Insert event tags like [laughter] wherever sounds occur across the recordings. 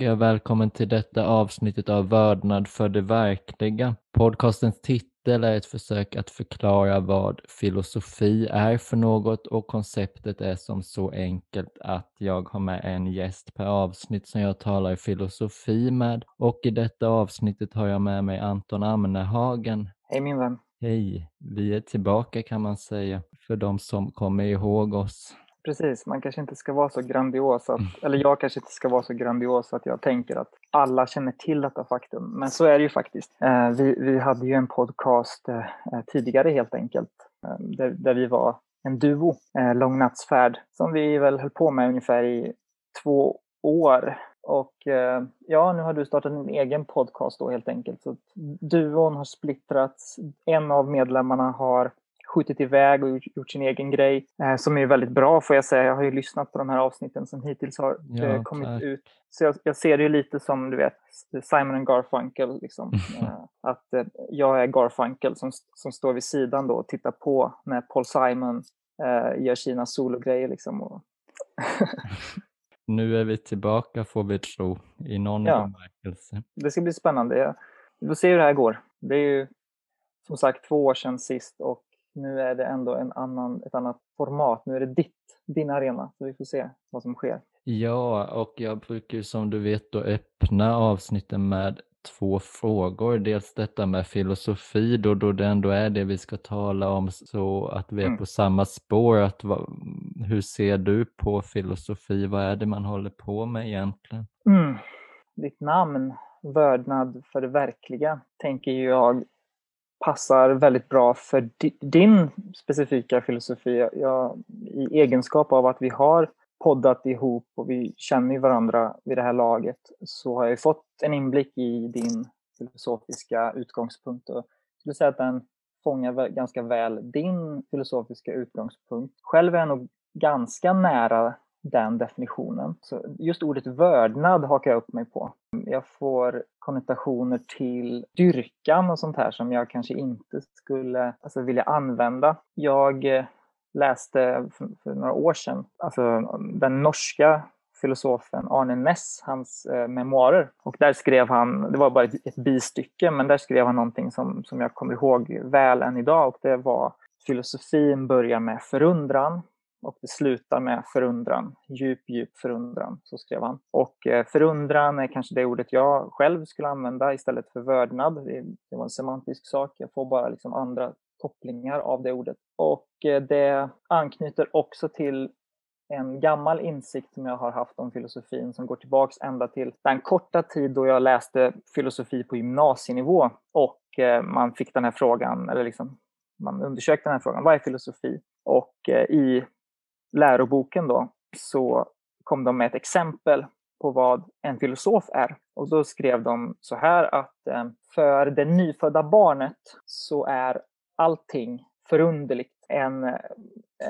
önskar jag välkommen till detta avsnittet av Vördnad för det verkliga. Podcastens titel är ett försök att förklara vad filosofi är för något och konceptet är som så enkelt att jag har med en gäst per avsnitt som jag talar filosofi med och i detta avsnittet har jag med mig Anton Amnehagen. Hej min vän. Hej, vi är tillbaka kan man säga för de som kommer ihåg oss. Precis, man kanske inte ska vara så grandios, att, eller jag kanske inte ska vara så grandios att jag tänker att alla känner till detta faktum. Men så är det ju faktiskt. Eh, vi, vi hade ju en podcast eh, eh, tidigare helt enkelt, där, där vi var en duo, Lång nattsfärd, som vi väl höll på med ungefär i två år. Och ja, nu har du startat en egen podcast då helt enkelt. Så duon har splittrats. En av medlemmarna har skjutit iväg och gjort sin egen grej. Eh, som är väldigt bra får jag säga. Jag har ju lyssnat på de här avsnitten som hittills har ja, eh, kommit tack. ut. Så jag, jag, ser det ju lite som du vet Simon and Garfunkel. Liksom. [laughs] eh, att jag är Garfunkel som, som står vid sidan då och tittar på när Paul Simon eh, gör sina sologrejer. Liksom, och [laughs] nu är vi tillbaka får vi tro i någon ja. bemärkelse. Det ska bli spännande. Vi får se hur det här går. Det är ju som sagt två år sedan sist och nu är det ändå en annan, ett annat format. Nu är det ditt, din arena, så vi får se vad som sker. Ja, och jag brukar som du vet då öppna avsnitten med två frågor. Dels detta med filosofi då, då det ändå är det vi ska tala om så att vi är mm. på samma spår. Att, hur ser du på filosofi? Vad är det man håller på med egentligen? Mm. Ditt namn, Vördnad för det verkliga, tänker jag passar väldigt bra för din specifika filosofi. Jag, I egenskap av att vi har poddat ihop och vi känner varandra vid det här laget så har jag fått en inblick i din filosofiska utgångspunkt. Och jag skulle säga att den fångar ganska väl din filosofiska utgångspunkt. Själv är jag nog ganska nära den definitionen. Så just ordet vördnad hakar jag upp mig på. Jag får konnotationer till dyrkan och sånt här som jag kanske inte skulle alltså, vilja använda. Jag eh, läste för, för några år sedan, alltså den norska filosofen Arne Ness, hans eh, memoarer. Och där skrev han, det var bara ett, ett bistycke, men där skrev han någonting som, som jag kommer ihåg väl än idag och det var filosofin börjar med förundran och det slutar med förundran, djup, djup förundran, så skrev han. Och eh, förundran är kanske det ordet jag själv skulle använda istället för vördnad. Det, var en semantisk sak, jag får bara liksom andra kopplingar av det ordet. Och eh, det anknyter också till en gammal insikt som jag har haft om filosofin som går tillbaks ända till den korta tid då jag läste filosofi på gymnasienivå och eh, man fick den här frågan, eller liksom man undersökte den här frågan, vad är filosofi? Och i läroboken då så kom de med ett exempel på vad en filosof är. Och då skrev de så här att eh, för det nyfödda barnet så är allting förunderligt. En, eh,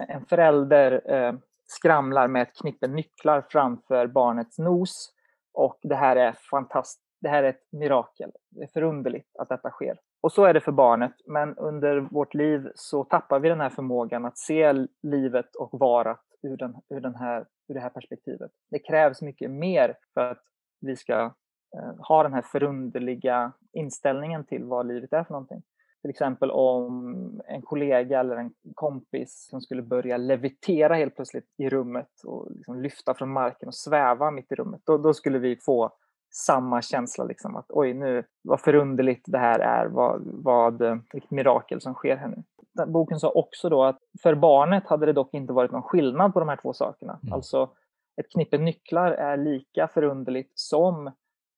en förälder eh, skramlar med ett knippe nycklar framför barnets nos och det här är fantastiskt. Det här är ett mirakel. Det är förunderligt att detta sker. Och så är det för barnet, men under vårt liv så tappar vi den här förmågan att se livet och varat ur, den, ur, den här, ur det här perspektivet. Det krävs mycket mer för att vi ska eh, ha den här förunderliga inställningen till vad livet är för någonting. Till exempel om en kollega eller en kompis som skulle börja levitera helt plötsligt i rummet och liksom lyfta från marken och sväva mitt i rummet. Då, då skulle vi få samma känsla, liksom, att oj, nu, vad förunderligt det här är, vad, vad, vilket mirakel som sker här nu. Boken sa också då att för barnet hade det dock inte varit någon skillnad på de här två sakerna. Mm. Alltså, ett knippe nycklar är lika förunderligt som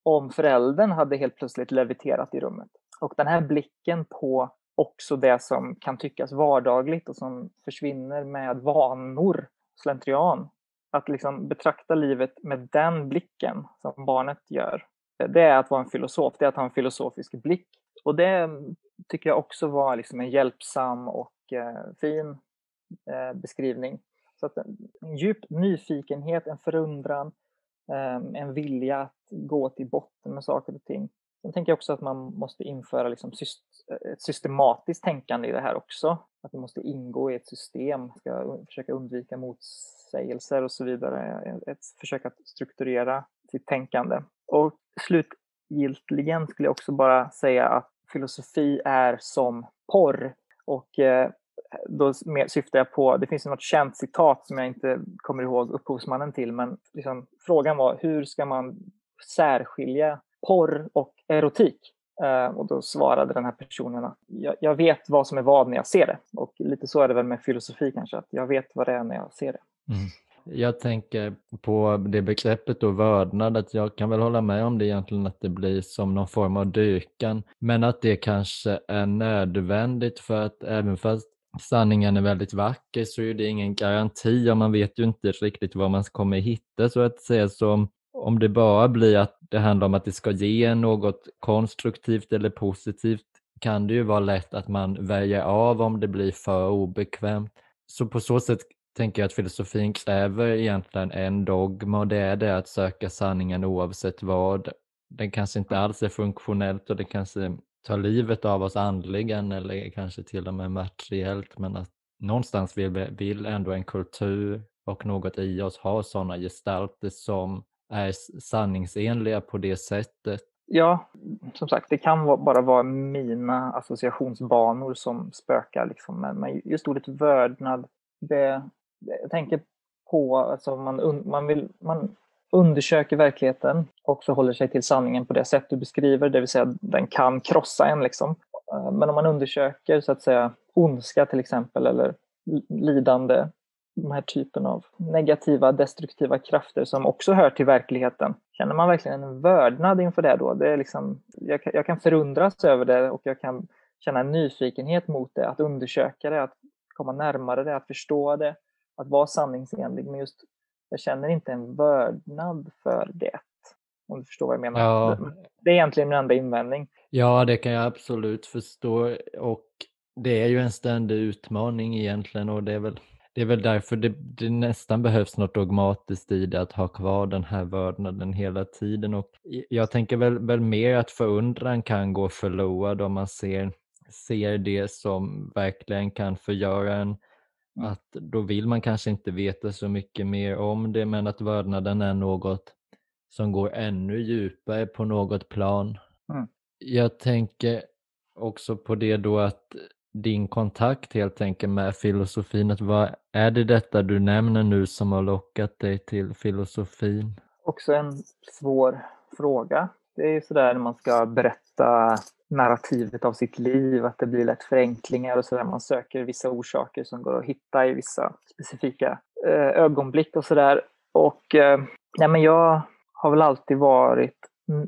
om föräldern hade helt plötsligt leviterat i rummet. Och den här blicken på också det som kan tyckas vardagligt och som försvinner med vanor, slentrian, att liksom betrakta livet med den blicken som barnet gör, eh, det är att vara en filosof, det är att ha en filosofisk blick. Och det mm, tycker jag också var liksom en hjälpsam och eh, fin eh, beskrivning. Så att mm, en djup nyfikenhet, en förundran, eh, en vilja att gå till botten med saker och ting. Sen tänker jag också att man måste införa liksom eh, ett systematiskt tänkande i det här också. Att det måste ingå i ett system, ska försöka undvika motsägelser och så vidare. Ett försök att strukturera sitt tänkande. Och slutgiltigen skulle jag också bara säga att filosofi är som porr. Och eh, då syftar jag på, det finns något känt citat som jag inte kommer ihåg upphovsmannen till, men liksom, frågan var hur ska man särskilja porr och erotik? Eh, och då svarade den här personen att jag, vet vad som är vad när jag ser det. Och lite så är det väl med filosofi kanske, att jag vet vad det är när jag ser det. Mm. Jag tänker på det begreppet då, vördnad, att jag kan väl hålla med om det egentligen att det blir som någon form av dyrkan, men att det kanske är nödvändigt för att även fast sanningen är väldigt vacker så är det ingen garanti och man vet ju inte riktigt vad man kommer hitta så att säga. Så om det bara blir att det handlar om att det ska ge något konstruktivt eller positivt kan det ju vara lätt att man väljer av om det blir för obekvämt. Så på så sätt tänker jag att filosofin kräver egentligen en dogma och det är det att söka sanningen oavsett vad. Den kanske inte alls är funktionellt och det kanske tar livet av oss andligen eller kanske till och med materiellt men att någonstans vill, vill ändå en kultur och något i oss ha sådana gestalter som är sanningsenliga på det sättet. Ja, som sagt, det kan bara vara mina associationsbanor som spökar. Liksom. Men just ordet vördnad, det, jag tänker på, alltså man, man, vill, man undersöker verkligheten och förhåller sig till sanningen på det sätt du beskriver, det vill säga den kan krossa en. Liksom. Men om man undersöker så att säga ondska till exempel eller lidande, den här typen av negativa, destruktiva krafter som också hör till verkligheten. Känner man verkligen en vördnad inför det då? Det är liksom, jag, jag kan förundras över det och jag kan känna en nyfikenhet mot det, att undersöka det, att komma närmare det, att förstå det, att vara sanningsenlig. Men just jag känner inte en vördnad för det. Om du förstår vad jag menar. Ja. Det är egentligen min enda invändning. Ja, det kan jag absolut förstå. Och det är ju en ständig utmaning egentligen och det är väl, det är väl därför det, det nästan behövs något dogmatiskt i det, att ha kvar den här vördnaden hela tiden. Och jag tänker väl, väl mer att förundran kan gå förlorad om man ser, ser det som verkligen kan förgöra en. Att då vill man kanske inte veta så mycket mer om det men att vördnaden är något som går ännu djupare på något plan. Mm. Jag tänker också på det då att din kontakt helt enkelt med filosofin, att vad är det detta du nämner nu som har lockat dig till filosofin? Också en svår fråga. Det är sådär när man ska berätta narrativet av sitt liv, att det blir lätt förenklingar och sådär. Man söker vissa orsaker som går att hitta i vissa specifika eh, ögonblick och sådär. Och eh, nej, men jag har väl alltid varit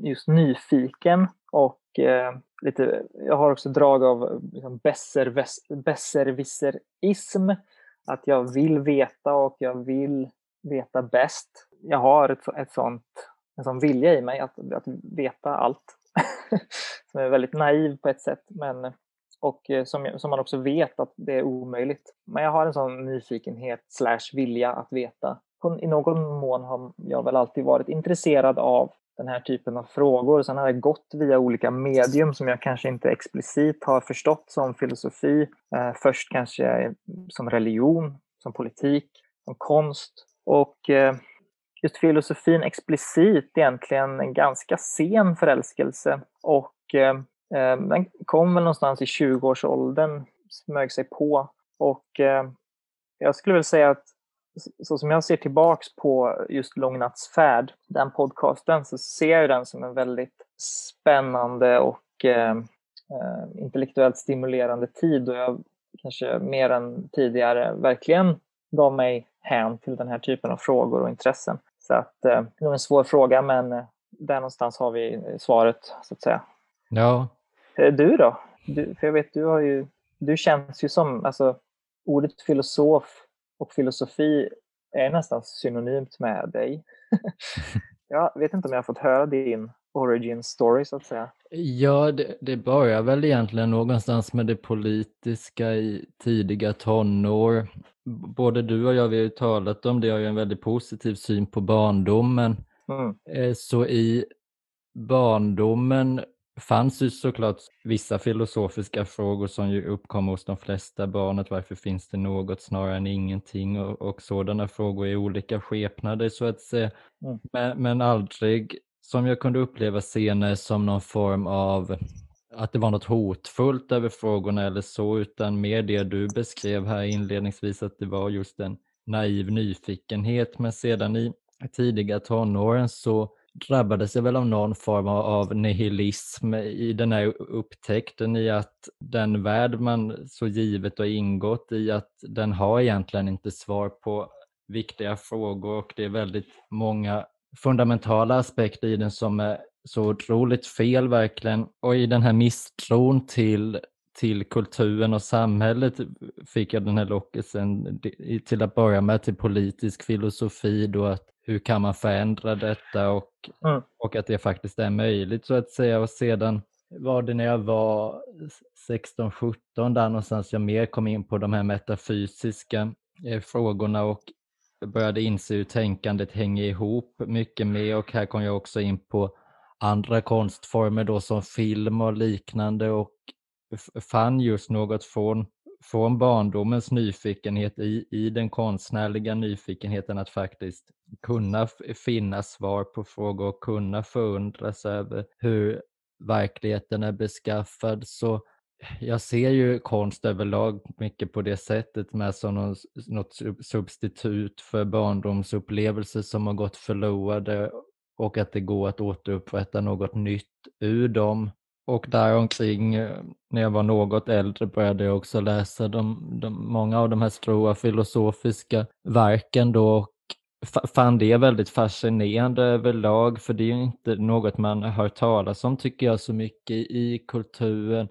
just nyfiken och eh, lite, jag har också drag av liksom, besserwisserism. Att jag vill veta och jag vill veta bäst. Jag har ett, ett sånt, en sån vilja i mig att, att veta allt. [laughs] som är väldigt naiv på ett sätt, men och eh, som, som man också vet att det är omöjligt. Men jag har en sån nyfikenhet slash vilja att veta. I någon mån har jag väl alltid varit intresserad av den här typen av frågor. Sen har det gått via olika medium som jag kanske inte explicit har förstått som filosofi. Eh, först kanske som religion, som politik, som konst. Och eh, just filosofin explicit egentligen en ganska sen förälskelse och eh, eh den kom väl någonstans i 20-årsåldern, smög sig på och eh, jag skulle väl säga att så som jag ser tillbaks på just Långnattsfärd, den podcasten, så ser jag den som en väldigt spännande och eh, eh, intellektuellt stimulerande tid och jag kanske mer än tidigare verkligen gav mig hän till den här typen av frågor och intressen. Så att, eh, det är en svår fråga men eh, där någonstans har vi svaret så att säga. Ja. Eh, du då? Du, för jag vet, du har ju, du känns ju som, alltså ordet filosof och filosofi är nästan synonymt med dig. [laughs] jag vet inte om jag har fått höra din origin story så att säga. Ja, det, det börjar väl egentligen någonstans med det politiska i tidiga tonår både du och jag vi har ju talat om det, jag har ju en väldigt positiv syn på barndomen. Mm. Eh, så i barndomen fanns ju såklart vissa filosofiska frågor som ju uppkommer hos de flesta barnet. Varför finns det något snarare än ingenting? Och, och sådana frågor i olika skepnader så att säga. Mm. Men, men aldrig som jag kunde uppleva senare som någon form av att det var något hotfullt över frågorna eller så, utan mer det du beskrev här inledningsvis, att det var just en naiv nyfikenhet. Men sedan i tidiga tonåren så drabbades jag väl av någon form av nihilism i den här upptäckten i att den värld man så givet har ingått i, att den har egentligen inte svar på viktiga frågor och det är väldigt många fundamentala aspekter i den som är så otroligt fel verkligen. Och i den här misstron till, till kulturen och samhället fick jag den här lockelsen till att börja med till politisk filosofi då att hur kan man förändra detta och, mm. och att det faktiskt är möjligt så att säga. Och sedan var det när jag var 16-17 där någonstans jag mer kom in på de här metafysiska eh, frågorna och började inse hur tänkandet hänger ihop mycket mer och här kom jag också in på andra konstformer då som film och liknande och fann just något från, från barndomens nyfikenhet i, i den konstnärliga nyfikenheten att faktiskt kunna finna svar på frågor och kunna förundras över hur verkligheten är beskaffad. Så jag ser ju konst överlag mycket på det sättet med som någon, något substitut för barndomsupplevelser som har gått förlorade och att det går att återupprätta något nytt ur dem. Och däromkring, eh, när jag var något äldre, började jag också läsa de, de, många av de här stora filosofiska verken då och fann det väldigt fascinerande överlag, för det är ju inte något man hör talas om tycker jag så mycket i kulturen,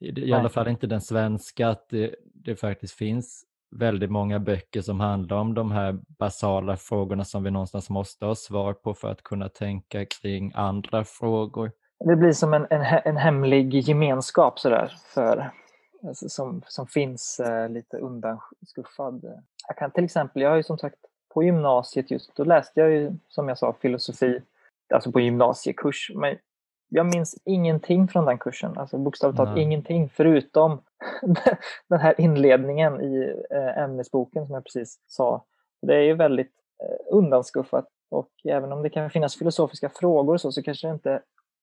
i alla fall inte den svenska, att det, det faktiskt finns väldigt många böcker som handlar om de här basala frågorna som vi någonstans måste ha svar på för att kunna tänka kring andra frågor. Det blir som en, en, en hemlig gemenskap sådär för, alltså, som, som finns eh, lite undanskuffad. Jag kan till exempel, jag har ju som sagt på gymnasiet just, då läste jag ju som jag sa filosofi, alltså på gymnasiekurs, men jag minns ingenting från den kursen, alltså bokstavligt talat ingenting förutom [laughs] den här inledningen i eh, ämnesboken som jag precis sa. Det är ju väldigt eh, undanskuffat. Och även om det kan finnas filosofiska frågor så, så kanske det inte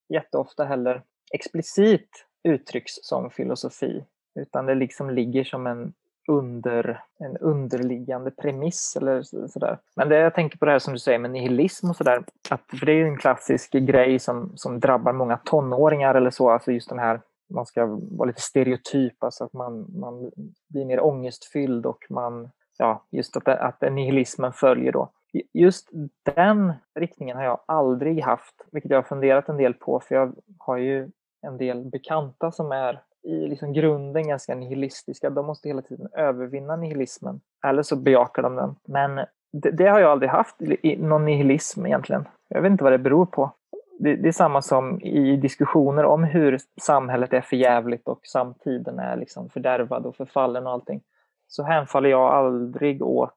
jätteofta heller explicit uttrycks som filosofi utan det liksom ligger som en under en underliggande premiss eller sådär. Men det jag tänker på det här som du säger med nihilism och sådär, för det är ju en klassisk grej som, som drabbar många tonåringar eller så, alltså just den här man ska vara lite stereotyp, alltså att man, man blir mer ångestfylld och man, ja, just att, att nihilismen följer då. Just den riktningen har jag aldrig haft, vilket jag har funderat en del på, för jag har ju en del bekanta som är i liksom grunden ganska nihilistiska. De måste hela tiden övervinna nihilismen. Eller så bejakar de den. Men det, det har jag aldrig haft, någon nihilism egentligen. Jag vet inte vad det beror på. Det, det, är samma som i diskussioner om hur samhället är förjävligt och samtiden är liksom fördärvad och förfallen och allting. Så hänfaller jag aldrig åt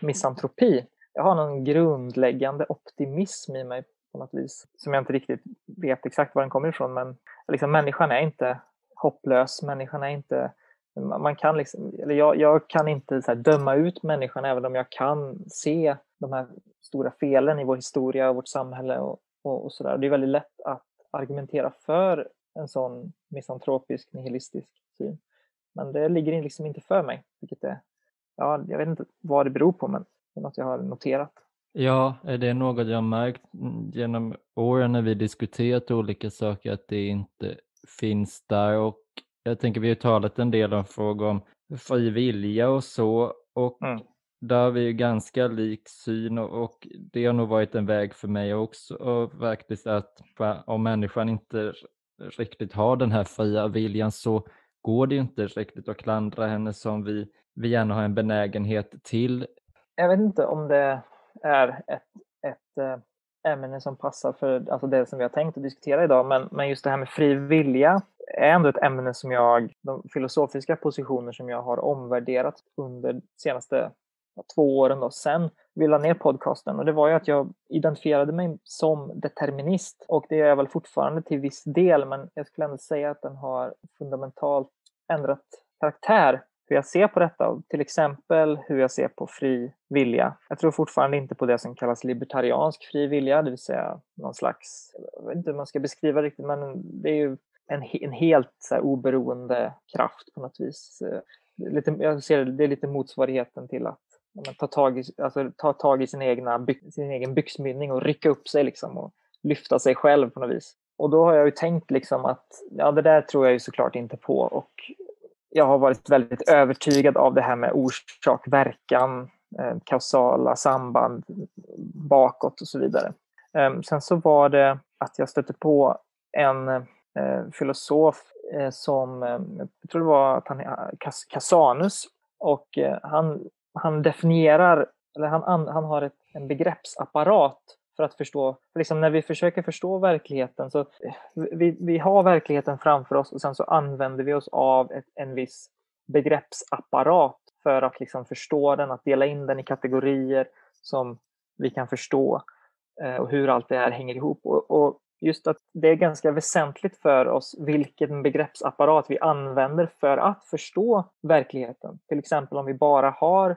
misantropi. Jag har någon grundläggande optimism i mig på något vis. Som jag inte riktigt vet exakt var den kommer ifrån. Men liksom, människan är inte hopplös. Människan är inte... Man kan liksom, eller jag, jag kan inte så döma ut människan även om jag kan se de här stora felen i vår historia och vårt samhälle och, och, och sådär. Det är väldigt lätt att argumentera för en sån misantropisk, nihilistisk syn. Men det ligger liksom inte för mig, vilket är, ja, jag vet inte vad det beror på, men det är något jag har noterat. Ja, det är något jag har märkt mm, genom åren när vi diskuterat olika saker, att det inte finns där och jag tänker vi har talat en del om frågor om fri vilja och så och mm. där har vi ju ganska lik syn och, och, det har nog varit en väg för mig också och faktiskt att om människan inte riktigt har den här fria viljan så går det ju inte riktigt att klandra henne som vi, vi gärna har en benägenhet till. Jag vet inte om det är ett, ett ämne som passar för alltså det som vi har tänkt att diskutera idag. Men, men just det här med fri vilja är ändå ett ämne som jag, de filosofiska positioner som jag har omvärderat under de senaste två åren då, sen vi la ner podcasten och det var ju att jag identifierade mig som determinist och det gör jag väl fortfarande till viss del men jag skulle ändå säga att den har fundamentalt ändrat karaktär hur jag ser på detta, till exempel hur jag ser på fri vilja. Jag tror fortfarande inte på det som kallas libertariansk fri vilja, det vill säga någon slags, jag vet inte hur man ska beskriva det riktigt, men det är ju en, en helt så här, oberoende kraft på något vis. Lite, jag ser det, det är lite motsvarigheten till att men, ta, tag i, alltså, ta tag i sin, egna, sin egen byxmynning och rycka upp sig liksom och lyfta sig själv på något vis. Och då har jag ju tänkt liksom att ja, det där tror jag ju såklart inte på och jag har varit väldigt övertygad av det här med orsak-verkan, eh, kausala samband bakåt och så vidare. Eh, sen så var det att jag stötte på en eh, filosof eh, som, eh, jag tror det var att han, eh, Casanus, och eh, han, han definierar, eller han, han har ett, en begreppsapparat för att förstå, för liksom när vi försöker förstå verkligheten så eh, vi, vi har verkligheten framför oss och sen så använder vi oss av ett, en viss begreppsapparat för att liksom förstå den, att dela in den i kategorier som vi kan förstå eh, och hur allt det här hänger ihop. Och, och, just att det är ganska väsentligt för oss vilken begreppsapparat vi använder för att förstå verkligheten. Till exempel om vi bara har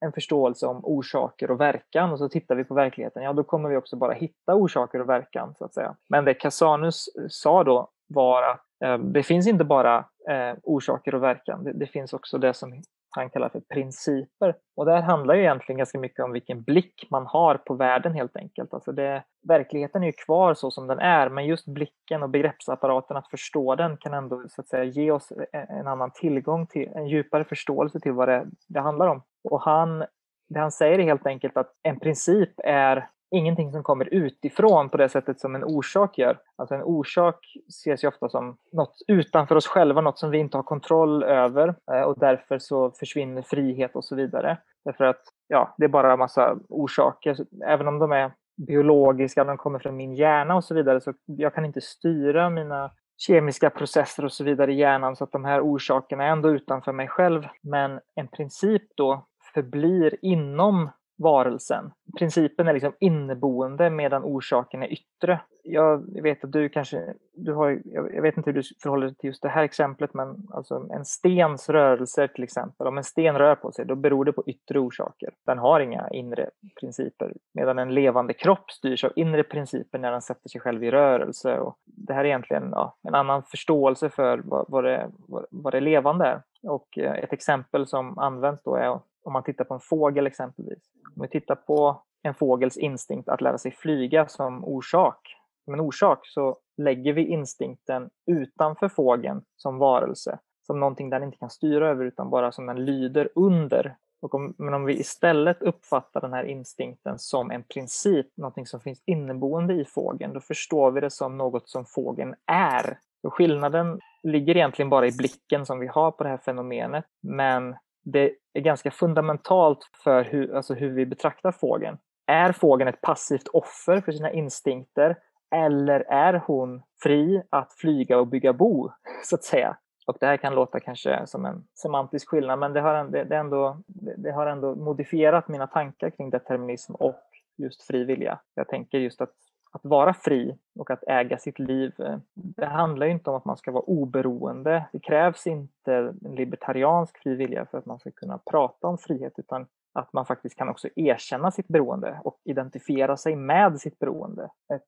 en förståelse om orsaker och verkan och så tittar vi på verkligheten, ja då kommer vi också bara hitta orsaker och verkan så att säga. Men det Casanus eh, sa då var att eh, det finns inte bara eh, orsaker och verkan, det, det, finns också det som han kallar för principer. Och det här handlar ju egentligen ganska mycket om vilken blick man har på världen helt enkelt. Alltså det, verkligheten är ju kvar så som den är, men just blicken och begreppsapparaten, att förstå den kan ändå så att säga ge oss en annan tillgång till, en djupare förståelse till vad det, det handlar om. Och han, det han säger är helt enkelt att en princip är ingenting som kommer utifrån på det sättet som en orsak gör. Alltså en orsak ses ju ofta som något utanför oss själva, något som vi inte har kontroll över eh, och därför så försvinner frihet och så vidare. Därför att ja, det är bara en massa orsaker, även om de är biologiska, de kommer från min hjärna och så vidare, så jag kan inte styra mina kemiska processer och så vidare i hjärnan så att de här orsakerna är ändå utanför mig själv. Men en princip då förblir inom varelsen. Principen är liksom inneboende medan orsaken är yttre. Jag vet att du kanske, du har, jag vet inte hur du förhåller dig till just det här exemplet, men alltså en stens rörelser till exempel, om en sten rör på sig, då beror det på yttre orsaker. Den har inga inre principer, medan en levande kropp styrs av inre principer när den sätter sig själv i rörelse. Och det här är egentligen ja, en annan förståelse för vad, vad, det, vad, vad det levande är. Och eh, ett exempel som används då är om man tittar på en fågel exempelvis. Om vi tittar på en fågels instinkt att lära sig flyga som orsak, som en orsak så lägger vi instinkten utanför fågeln som varelse, som någonting den inte kan styra över utan bara som den lyder under. Och om, men om vi istället uppfattar den här instinkten som en princip, någonting som finns inneboende i fågeln, då förstår vi det som något som fågeln är. Så skillnaden ligger egentligen bara i blicken som vi har på det här fenomenet, men det är ganska fundamentalt för hur, alltså hur vi betraktar fågeln. Är fågeln ett passivt offer för sina instinkter eller är hon fri att flyga och bygga bo, [laughs] så att säga? Och det här kan låta kanske som en semantisk skillnad, men det har, det, det ändå, det har ändå modifierat mina tankar kring determinism och just fri vilja. Jag tänker just att att vara fri och att äga sitt liv, eh, det handlar inte om att man ska vara oberoende. Det krävs inte en libertariansk fri vilja för att man ska kunna prata om frihet, utan att man faktiskt kan också erkänna sitt beroende och identifiera sig med sitt beroende. Ett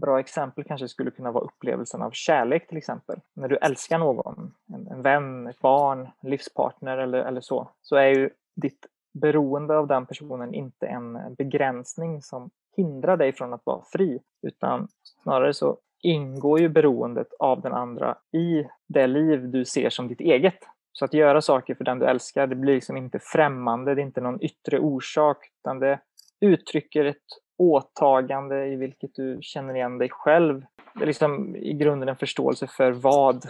bra exempel kanske skulle kunna vara upplevelsen av kärlek till exempel. När du älskar någon, en, en vän, ett barn, en livspartner eller, eller så, så är ju ditt beroende av den personen inte en begränsning som hindra dig från att vara fri, utan snarare så ingår ju beroendet av den andra i det liv du ser som ditt eget. Så att göra saker för den du älskar, det blir liksom inte främmande, det är inte någon yttre orsak, utan det uttrycker ett åtagande i vilket du känner igen dig själv. Det är liksom i grunden en förståelse för vad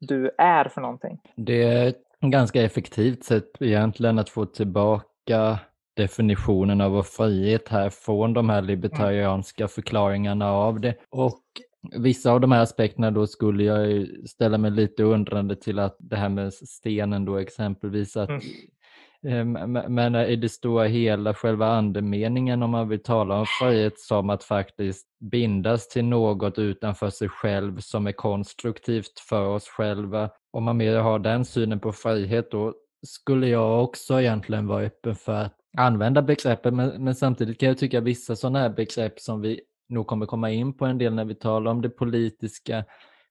du är för någonting. Det är ett ganska effektivt sätt egentligen att få tillbaka definitionen av frihet här från de här libertarianska förklaringarna av det. Och vissa av de här aspekterna då skulle jag ställa mig lite undrande till att det här med stenen då exempelvis att mm. Ehm, men i det stora hela, själva andemeningen om man vill tala om frihet som att faktiskt bindas till något utanför sig själv som är konstruktivt för oss själva. Om man mer har den synen på frihet då skulle jag också egentligen vara öppen för att använda begreppet men, men samtidigt kan jag tycka vissa sådana här begrepp som vi nog kommer komma in på en del när vi talar om det politiska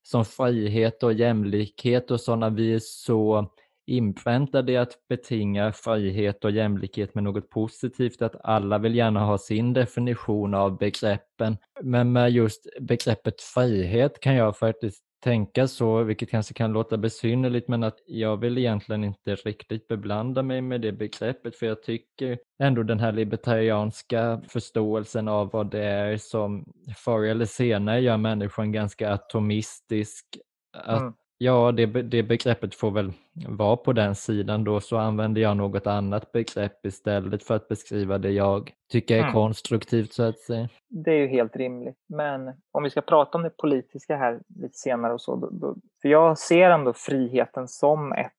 som frihet och jämlikhet och sådana, vi är så inpräntade i att betinga frihet och jämlikhet med något positivt, att alla vill gärna ha sin definition av begreppen. Men med just begreppet frihet kan jag faktiskt tänka så, vilket kanske kan låta besynnerligt, men att jag vill egentligen inte riktigt beblanda mig med det begreppet, för jag tycker ändå den här libertarianska förståelsen av vad det är som förr eller senare gör människan ganska atomistisk. Att mm. Ja, det, det begreppet får väl vara på den sidan då, så använder jag något annat begrepp istället för att beskriva det jag tycker är mm. konstruktivt så att säga. Det är ju helt rimligt. Men om vi ska prata om det politiska här lite senare och så, då, då, för jag ser ändå friheten som ett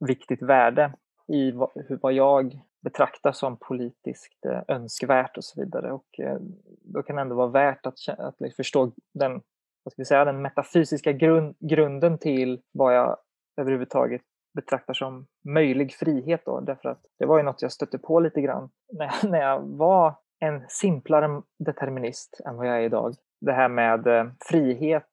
viktigt värde i vad, vad jag betraktar som politiskt eh, önskvärt och så vidare. Och eh, då kan det ändå vara värt att, att förstå den vad ska vi säga, den metafysiska grund, grunden till vad jag överhuvudtaget betraktar som möjlig frihet. Då, därför att det var ju något jag stötte på lite grann när, när jag var en simplare determinist än vad jag är idag. Det här med eh, frihet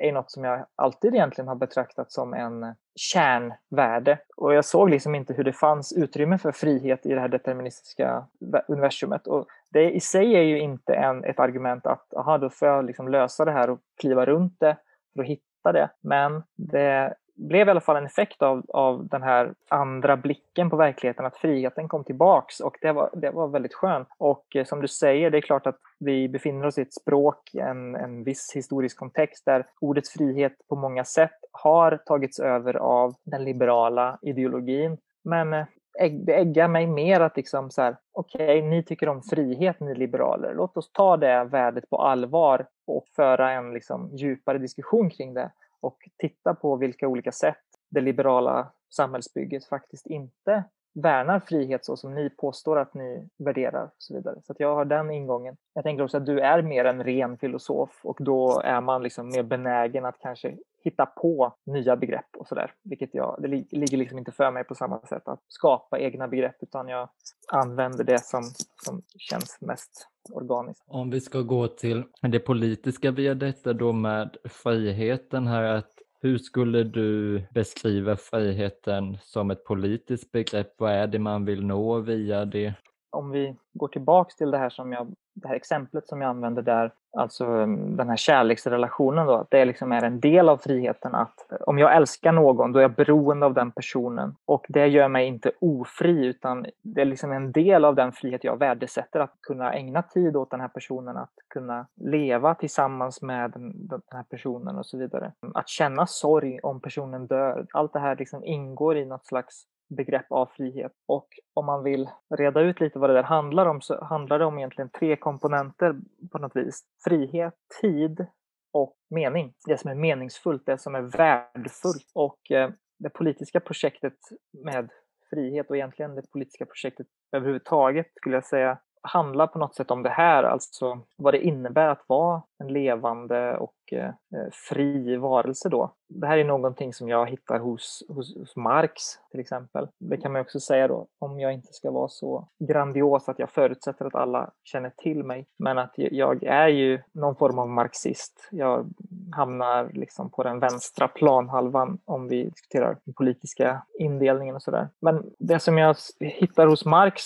är något som jag alltid egentligen har betraktat som en eh, kärnvärde. Och jag såg liksom inte hur det fanns utrymme för frihet i det här deterministiska universumet. Och det i sig är ju inte en, ett argument att aha, då får jag liksom lösa det här och kliva runt det för att hitta det. Men det blev i alla fall en effekt av, av den här andra blicken på verkligheten, att friheten kom tillbaks och det var, det var väldigt skönt. Och eh, som du säger, det är klart att vi befinner oss i ett språk, en, en viss historisk kontext där ordet frihet på många sätt har tagits över av den liberala ideologin. Men eh, det äggar mig mer att liksom så här, okej, okay, ni tycker om frihet, ni liberaler. Låt oss ta det värdet på allvar och föra en liksom djupare diskussion kring det och titta på vilka olika sätt det liberala samhällsbygget faktiskt inte värnar frihet så som ni påstår att ni värderar och så vidare. Så jag har den ingången. Jag tänker också att du är mer en ren filosof och då är man liksom mer benägen att kanske hitta på nya begrepp och sådär. Vilket jag, det ligger liksom inte för mig på samma sätt att skapa egna begrepp utan jag använder det som, som känns mest organiskt. Om vi ska gå till det politiska via detta då med friheten här, att hur skulle du beskriva friheten som ett politiskt begrepp? Vad är det man vill nå via det? Om vi går tillbaks till det här som jag det här exemplet som jag använde där, alltså mm, den här kärleksrelationen då, det liksom är en del av friheten att om jag älskar någon, då är jag beroende av den personen. Och det gör mig inte ofri, utan det är liksom en del av den frihet jag värdesätter, att kunna ägna tid åt den här personen, att kunna leva tillsammans med den här personen och så vidare. Att känna sorg om personen dör, allt det här liksom ingår i något slags begrepp av frihet. Och om man vill reda ut lite vad det där handlar om så handlar det om egentligen tre komponenter på något vis. Frihet, tid och mening. Det som är meningsfullt, det som är värdefullt. Och eh, det politiska projektet med frihet och egentligen det politiska projektet överhuvudtaget skulle jag säga handlar på något sätt om det här, alltså vad det innebär att vara en levande och eh, eh, fri varelse då. Det här är någonting som jag hittar hos, hos, hos, Marx till exempel. Det kan man också säga då, om jag inte ska vara så grandios att jag förutsätter att alla känner till mig. Men att jag är ju någon form av marxist. Jag hamnar liksom på den vänstra planhalvan om vi diskuterar den politiska indelningen och sådär. Men det som jag hittar hos Marx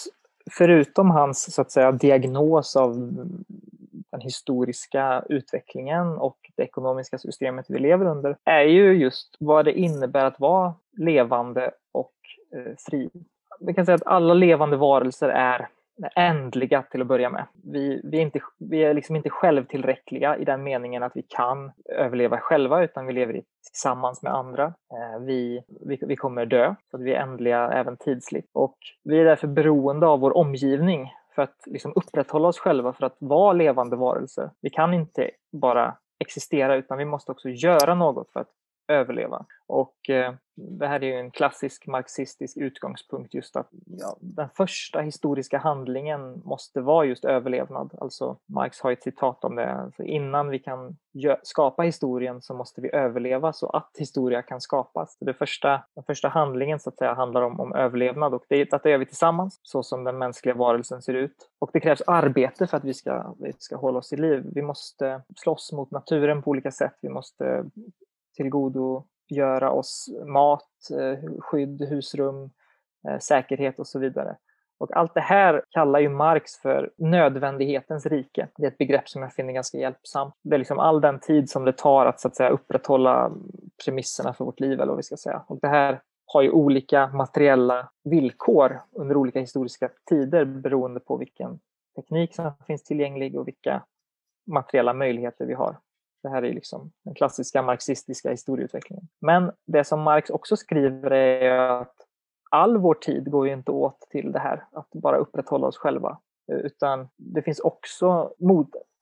förutom hans så att säga, diagnos av den historiska utvecklingen och det ekonomiska systemet vi lever under är ju just vad det innebär att vara levande och eh, fri. Vi kan säga att alla levande varelser är ändliga till att börja med. Vi, vi, är, inte, vi är liksom inte självtillräckliga i den meningen att vi kan överleva själva utan vi lever tillsammans med andra. Eh, vi, vi, vi kommer dö, så att vi är ändliga även tidsligt. Och vi är därför beroende av vår omgivning för att liksom upprätthålla oss själva, för att vara levande varelser. Vi kan inte bara existera utan vi måste också göra något för att överleva. Och eh, det här är ju en klassisk marxistisk utgångspunkt just att ja, den första historiska handlingen måste vara just överlevnad. Alltså Marx har ett citat om det. Alltså, innan vi kan skapa historien så måste vi överleva så att historia kan skapas. Det första, den första handlingen så att säga handlar om, om överlevnad och det, detta gör vi tillsammans så som den mänskliga varelsen ser ut. Och det krävs arbete för att vi ska, vi ska hålla oss i liv. Vi måste slåss mot naturen på olika sätt. Vi måste tillgodogöra oss mat, eh, skydd, husrum, eh, säkerhet och så vidare. Och allt det här kallar ju Marx för nödvändighetens rike. Det är ett begrepp som jag finner ganska hjälpsamt. Det är liksom all den tid som det tar att, så att säga, upprätthålla mm, premisserna för vårt liv, eller vad vi ska säga. Och det här har ju olika materiella villkor under olika historiska tider beroende på vilken teknik som finns tillgänglig och vilka materiella möjligheter vi har. Det här är liksom den klassiska marxistiska historieutvecklingen. Men det som Marx också skriver är att all vår tid går ju inte åt till det här, att bara upprätthålla oss själva. Eh, utan det finns också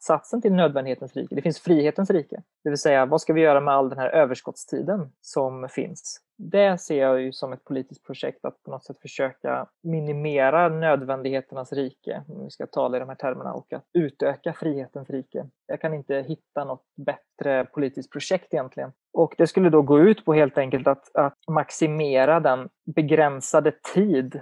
motsatsen till nödvändighetens rike. Det finns frihetens rike. Det vill säga, vad ska vi göra med all den här överskottstiden som finns? det ser jag ju som ett politiskt projekt att på något sätt försöka minimera nödvändigheternas rike, om vi ska tala i de här termerna, och att utöka frihetens rike. Jag kan inte hitta något bättre politiskt projekt egentligen. Och det skulle då gå ut på helt enkelt att, att maximera den begränsade tid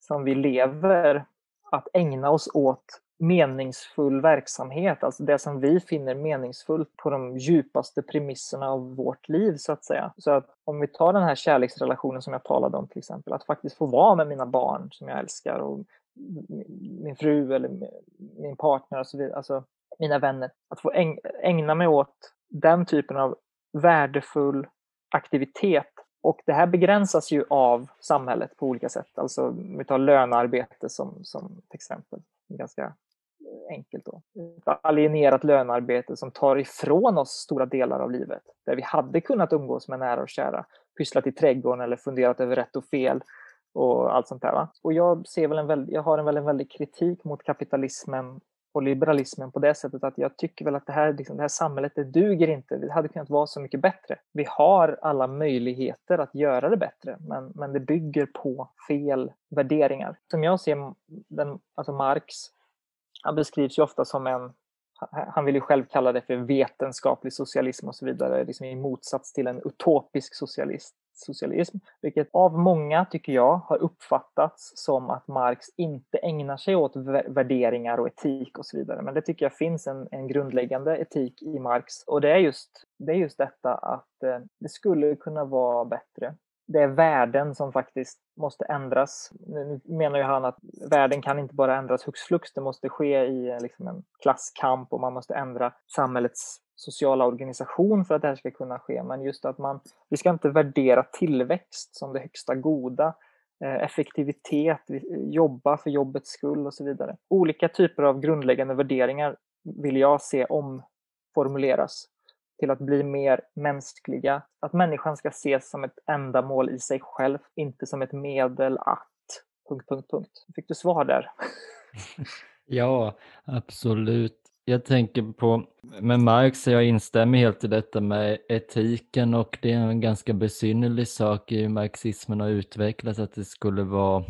som vi lever att ägna oss åt meningsfull verksamhet, alltså det som vi finner meningsfullt på de djupaste premisserna av vårt liv så att säga. Så att om vi tar den här kärleksrelationen som jag talade om till exempel, att faktiskt få vara med mina barn som jag älskar och min fru eller min partner och så vidare, alltså mina vänner, att få ägna mig åt den typen av värdefull aktivitet och det här begränsas ju av samhället på olika sätt. Alltså om vi tar lönearbete som, som till exempel. Ganska enkelt då. Ett alienerat lönearbete som tar ifrån oss stora delar av livet. Där vi hade kunnat umgås med nära och kära, pysslat i trädgården eller funderat över rätt och fel och allt sånt där. Va? Och jag, ser väl en väldigt, jag har en väldigt, väldigt kritik mot kapitalismen och liberalismen på det sättet att jag tycker väl att det här, liksom, det här samhället, det duger inte. Det hade kunnat vara så mycket bättre. Vi har alla möjligheter att göra det bättre, men, men det bygger på fel värderingar. Som jag ser den, alltså Marx han beskrivs ju ofta som en, han vill ju själv kalla det för vetenskaplig socialism och så vidare, liksom i motsats till en utopisk socialist, socialism, vilket av många, tycker jag, har uppfattats som att Marx inte ägnar sig åt värderingar och etik och så vidare. Men det tycker jag finns en, en grundläggande etik i Marx och det är just, det är just detta att eh, det skulle kunna vara bättre det är värden som faktiskt måste ändras. Nu menar ju han att värden kan inte bara ändras hux flux, det måste ske i liksom en klasskamp och man måste ändra samhällets sociala organisation för att det här ska kunna ske. Men just att man, vi ska inte värdera tillväxt som det högsta goda, eh, effektivitet, eh, jobba för jobbets skull och så vidare. Olika typer av grundläggande värderingar vill jag se omformuleras till att bli mer mänskliga. Att människan ska ses som ett ändamål i sig själv, inte som ett medel att... Punkt, punkt, punkt. Fick du svar där? [laughs] ja, absolut. Jag tänker på, med Marx, jag instämmer helt i detta med etiken och det är en ganska besynnerlig sak i hur marxismen har utvecklats, att det skulle vara,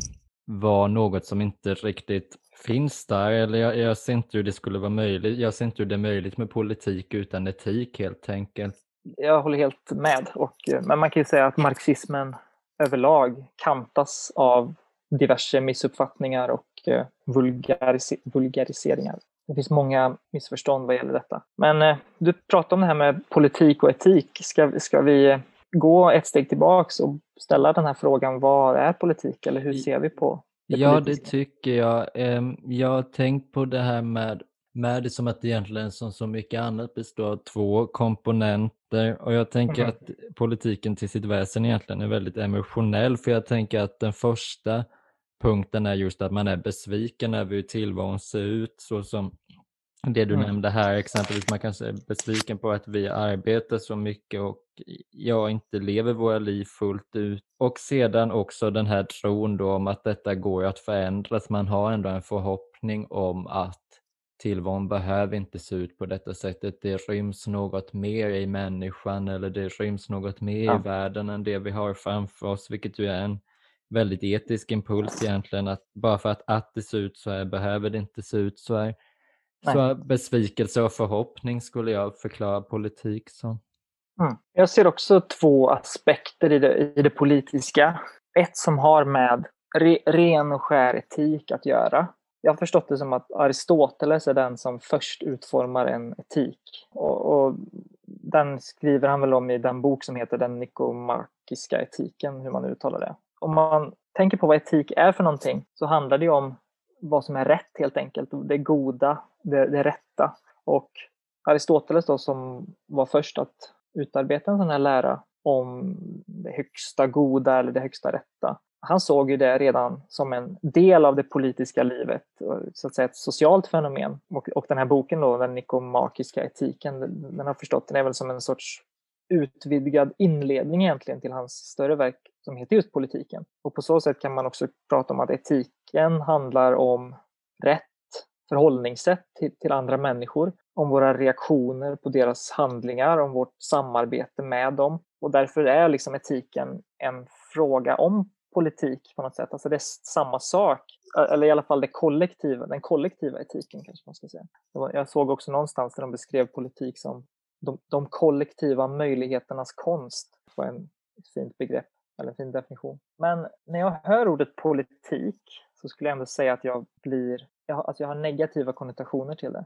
vara något som inte riktigt finns där, eller jag, jag ser inte hur det skulle vara möjligt. Jag ser inte hur det är möjligt med politik utan etik helt enkelt. Jag håller helt med, och, men man kan ju säga att marxismen överlag kantas av diverse missuppfattningar och eh, vulgaris vulgariseringar. Det finns många missförstånd vad gäller detta. Men eh, du pratar om det här med politik och etik. Ska, ska vi gå ett steg tillbaks och ställa den här frågan, vad är politik eller hur ser vi på Ja, det tycker jag. Ehm, jag har tänkt på det här med, med det som att det egentligen som så mycket annat består av två komponenter och jag tänker mm. att politiken till sitt väsen egentligen är väldigt emotionell för jag tänker att den första punkten är just att man är besviken över hur tillvaron ser ut så som det du mm. nämnde här, exempelvis man kanske är besviken på att vi arbetar så mycket och jag inte lever våra liv fullt ut. Och sedan också den här tron då om att detta går att förändras. Man har ändå en förhoppning om att tillvaron behöver inte se ut på detta sättet. Det ryms något mer i människan eller det ryms något mer ja. i världen än det vi har framför oss, vilket ju är en väldigt etisk impuls egentligen. Att bara för att, att det ser ut så här behöver det inte se ut så här. Nej. Så besvikelse och förhoppning skulle jag förklara politik som. Mm. Jag ser också två aspekter i det, i det politiska. Ett som har med re, ren och skär etik att göra. Jag har förstått det som att Aristoteles är den som först utformar en etik. Och, och den skriver han väl om i den bok som heter Den nikomarkiska etiken, hur man uttalar det. Om man tänker på vad etik är för någonting så handlar det om vad som är rätt helt enkelt. Det goda, det, det rätta. Och Aristoteles då som var först att utarbeta en sån här lära om det högsta goda eller det högsta rätta. Han såg ju det redan som en del av det politiska livet, så att säga ett socialt fenomen. Och, och den här boken då, den nikomakiska etiken, den har förstått den är väl som en sorts utvidgad inledning egentligen till hans större verk som heter just politiken. Och på så sätt kan man också prata om att etiken handlar om rätt förhållningssätt till, till andra människor, om våra reaktioner på deras handlingar, om vårt samarbete med dem. Och därför är liksom etiken en fråga om politik på något sätt. Alltså det är samma sak, eller i alla fall det kollektiva, den kollektiva etiken kanske man ska säga. Jag såg också någonstans där de beskrev politik som de, de kollektiva möjligheternas konst. Det var en, ett fint begrepp, eller en fin definition. Men när jag hör ordet politik så skulle jag ändå säga att jag blir jag, alltså jag har negativa konnotationer till det.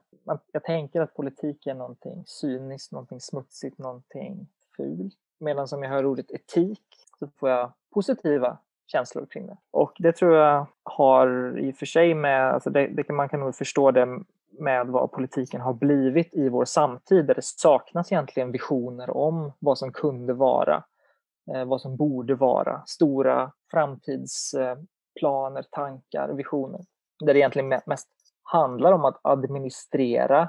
Jag tänker att politik är någonting cyniskt, någonting smutsigt, någonting fult. Medan som jag hör ordet etik så får jag positiva känslor kring det. Och det tror jag har i och för sig med, alltså det, det kan, man kan nog förstå det med vad politiken har blivit i vår samtid där det saknas egentligen visioner om vad som kunde vara, Eh, vad som borde vara, stora framtidsplaner, tankar, visioner. Där det egentligen mest handlar om att administrera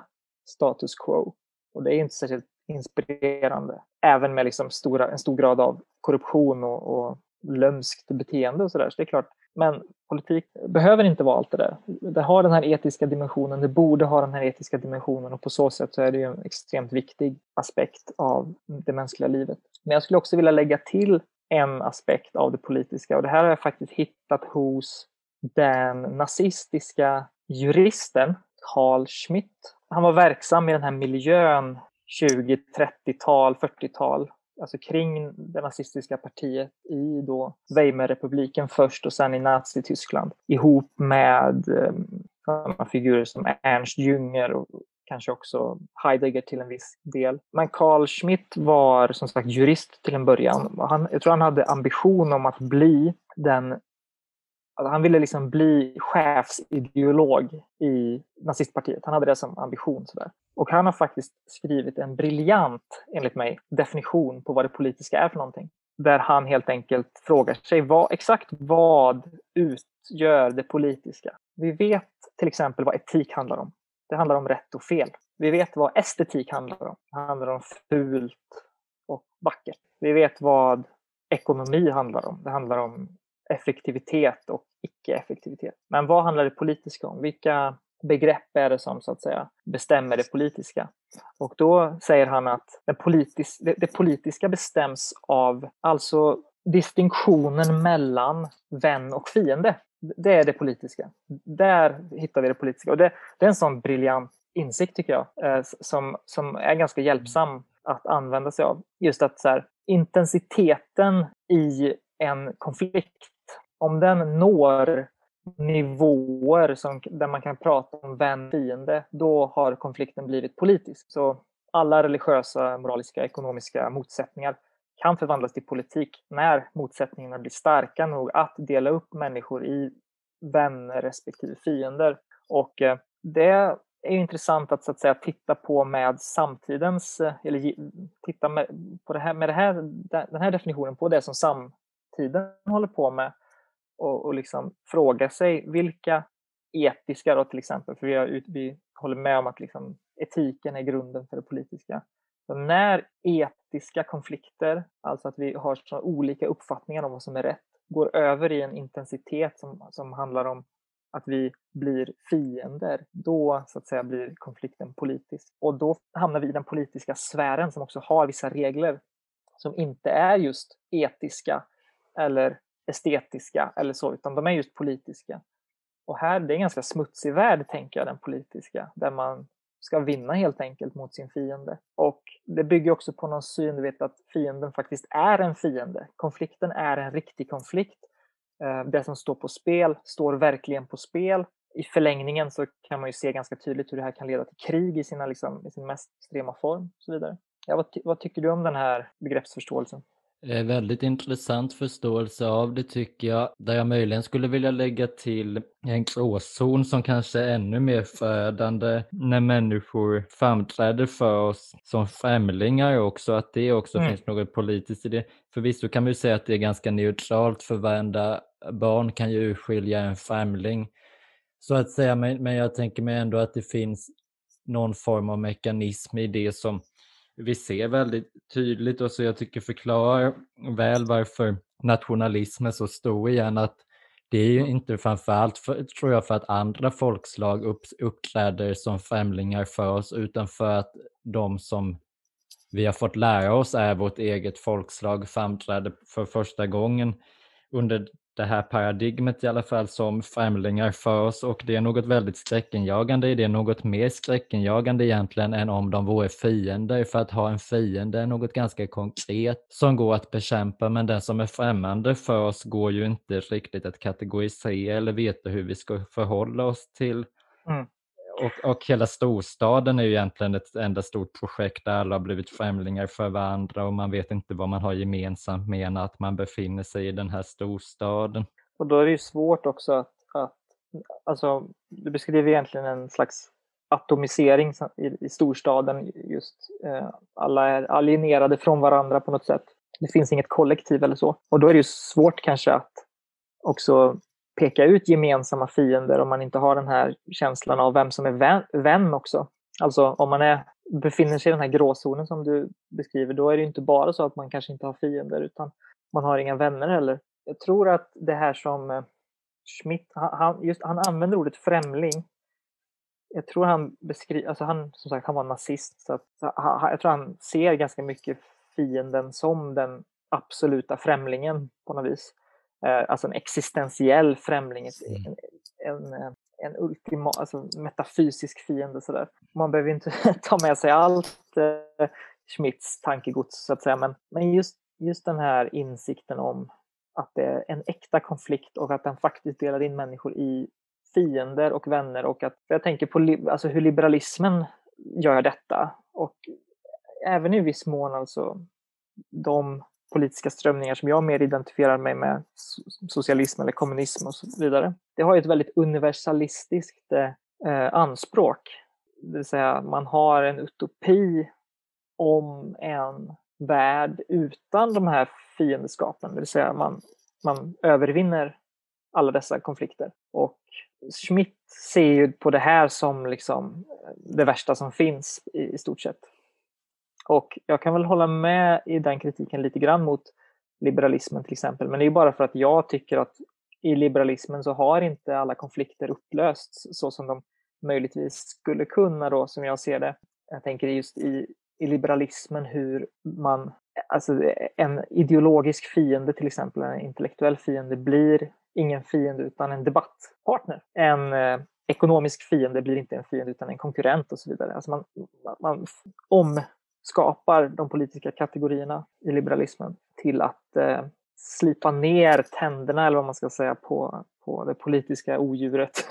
status quo. Och det är inte särskilt inspirerande. Även med liksom stora, en stor grad av korruption och, och lömskt beteende och sådär. Så det är klart, men politik behöver inte vara allt det där. Det har den här etiska dimensionen, det borde ha den här etiska dimensionen och på så sätt så är det ju en extremt viktig aspekt av det mänskliga livet. Men jag skulle också vilja lägga till en aspekt av det politiska och det här har jag faktiskt hittat hos den nazistiska juristen Carl Schmitt. Han var verksam i den här miljön 20, 30-tal, 40-tal alltså kring det nazistiska partiet i då Weimarrepubliken först och sen i Nazityskland ihop med eh, figurer som Ernst Jünger och kanske också Heidegger till en viss del. Men Carl Schmitt var som sagt jurist till en början. Han, jag tror han hade ambition om att bli den alltså han ville liksom bli chefsideolog i nazistpartiet. Han hade det som ambition. Sådär. Och han har faktiskt skrivit en briljant, enligt mig, definition på vad det politiska är för någonting. Där han helt enkelt frågar sig vad, exakt vad utgör det politiska? Vi vet till exempel vad etik handlar om. Det handlar om rätt och fel. Vi vet vad estetik handlar om. Det handlar om fult och vackert. Vi vet vad ekonomi handlar om. Det handlar om effektivitet och icke-effektivitet. Men vad handlar det politiska om? Vilka begrepp är det som så att säga bestämmer det politiska? Och då säger han att det, politis det, det politiska bestäms av alltså distinktionen mellan vän och fiende. Det är det politiska. Där hittar vi det politiska. Och det, det är en sån briljant insikt tycker jag, eh, som, som är ganska hjälpsam att använda sig av. Just att så här, intensiteten i en konflikt om den når nivåer som, där man kan prata om vän fiende, då har konflikten blivit politisk. Så alla religiösa, moraliska, ekonomiska motsättningar kan förvandlas till politik när motsättningarna blir starka nog att dela upp människor i vänner respektive fiender. Och eh, det är intressant att, så att säga, titta på med samtidens, eh, eller titta med, på det här, med det här, den här definitionen på det som samtiden håller på med och, och liksom fråga sig vilka etiska då till exempel, för vi, har, vi håller med om att liksom etiken är grunden för det politiska. Så när etiska konflikter, alltså att vi har så olika uppfattningar om vad som är rätt, går över i en intensitet som, som handlar om att vi blir fiender, då så att säga blir konflikten politisk. Och då hamnar vi i den politiska sfären som också har vissa regler som inte är just etiska eller estetiska eller så, utan de är just politiska. Och här, det är en ganska smutsig värld, tänker jag, den politiska, där man ska vinna helt enkelt mot sin fiende. Och det bygger också på någon syn, du vet att fienden faktiskt är en fiende. Konflikten är en riktig konflikt. Eh, det som står på spel står verkligen på spel. I förlängningen så kan man ju se ganska tydligt hur det här kan leda till krig i, sina, liksom, i sin mest extrema form. Och så vidare. Ja, vad, vad tycker du om den här begreppsförståelsen? Eh, väldigt intressant förståelse av det tycker jag. Där jag möjligen skulle vilja lägga till en gråzon som kanske är ännu mer förödande när människor framträder för oss som främlingar också, att det också mm. finns något politiskt i det. Förvisso kan man ju säga att det är ganska neutralt för varenda barn kan ju urskilja en främling så att säga, men, men jag tänker mig ändå att det finns någon form av mekanism i det som vi ser väldigt tydligt och så jag tycker förklarar väl varför nationalism är så stor igen. Att det är ju inte framförallt, för, tror jag, för att andra folkslag upp, uppträder som främlingar för oss, utan för att de som vi har fått lära oss är vårt eget folkslag framträder för första gången under det här paradigmet i alla fall som främlingar för oss. Och det är något väldigt skräckenjagande i det, något mer skräckenjagande egentligen än om de vore fiender. För att ha en fiende är något ganska konkret som går att bekämpa. Men den som är främmande för oss går ju inte riktigt att kategorisera eller veta hur vi ska förhålla oss till. Mm och, och hela storstaden är ju egentligen ett enda stort projekt där alla har blivit främlingar för varandra och man vet inte vad man har gemensamt med att man befinner sig i den här storstaden. Och då är det ju svårt också att, att alltså, du beskriver egentligen en slags atomisering i, i storstaden just. Eh, alla är alienerade från varandra på något sätt. Det finns inget kollektiv eller så. Och då är det ju svårt kanske att också peka ut gemensamma fiender om man inte har den här känslan av vem som är vän, vän också. Alltså om man är, befinner sig i den här gråzonen som du beskriver, då är det inte bara så att man kanske inte har fiender utan man har inga vänner heller. Jag tror att det här som eh, Schmidt, han, just, han använder ordet främling. Jag tror han beskriver, alltså han, som sagt, han var nazist, så att, jag tror han ser ganska mycket fienden som den absoluta främlingen på något vis. Eh, alltså en existentiell främling, mm. en, en, en ultima, alltså metafysisk fiende. Så. Man behöver inte [laughs] ta med sig allt eh, Schmidts tankegods, så att säga, men, men just, just den här insikten om att det är en äkta konflikt och att den faktiskt delar in människor i fiender och vänner och att jag tänker på alltså hur liberalismen gör detta och även i viss mån alltså de politiska strömningar som jag mer identifierar mig med, socialism eller kommunism och så vidare. Det har ju ett väldigt universalistiskt eh, eh, anspråk. Det vill säga man har en utopi om en värld utan de här fiendeskapen. Det vill säga man, man övervinner alla dessa konflikter. Och Schmidt ser ju på det här som liksom eh, det värsta som finns i, i stort sett. Och jag kan väl hålla med i den kritiken lite grann mot liberalismen till exempel. Men det är bara för att jag tycker att i liberalismen så har inte alla konflikter upplösts så som de möjligtvis skulle kunna då, som jag ser det. Jag tänker just i, i liberalismen hur man, alltså en ideologisk fiende till exempel, en intellektuell fiende blir ingen fiende utan en debattpartner. En eh, ekonomisk fiende blir inte en fiende utan en konkurrent och så vidare. Alltså man, man om skapar de politiska kategorierna i liberalismen till att eh, slipa ner tänderna, eller vad man ska säga, på, på det politiska odjuret. [laughs]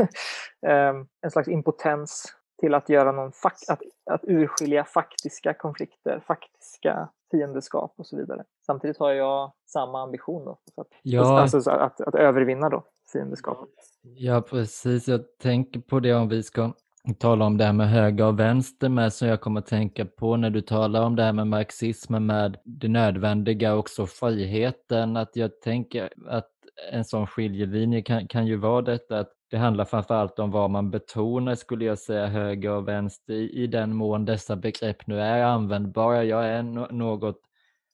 eh, en slags impotens till att göra någon att, att urskilja faktiska konflikter, faktiska fiendeskap och så vidare. Samtidigt har jag samma ambition då, att, ja. alltså, att, att övervinna då fiendeskapet. Ja, precis. Jag tänker på det om vi ska tala om det här med höger och vänster med som jag kommer att tänka på när du talar om det här med marxismen med det nödvändiga och också friheten. Att jag tänker att en sån skiljelinje kan, kan ju vara detta att det handlar framförallt om vad man betonar skulle jag säga höger och vänster i, i den mån dessa begrepp nu är användbara. Jag är no något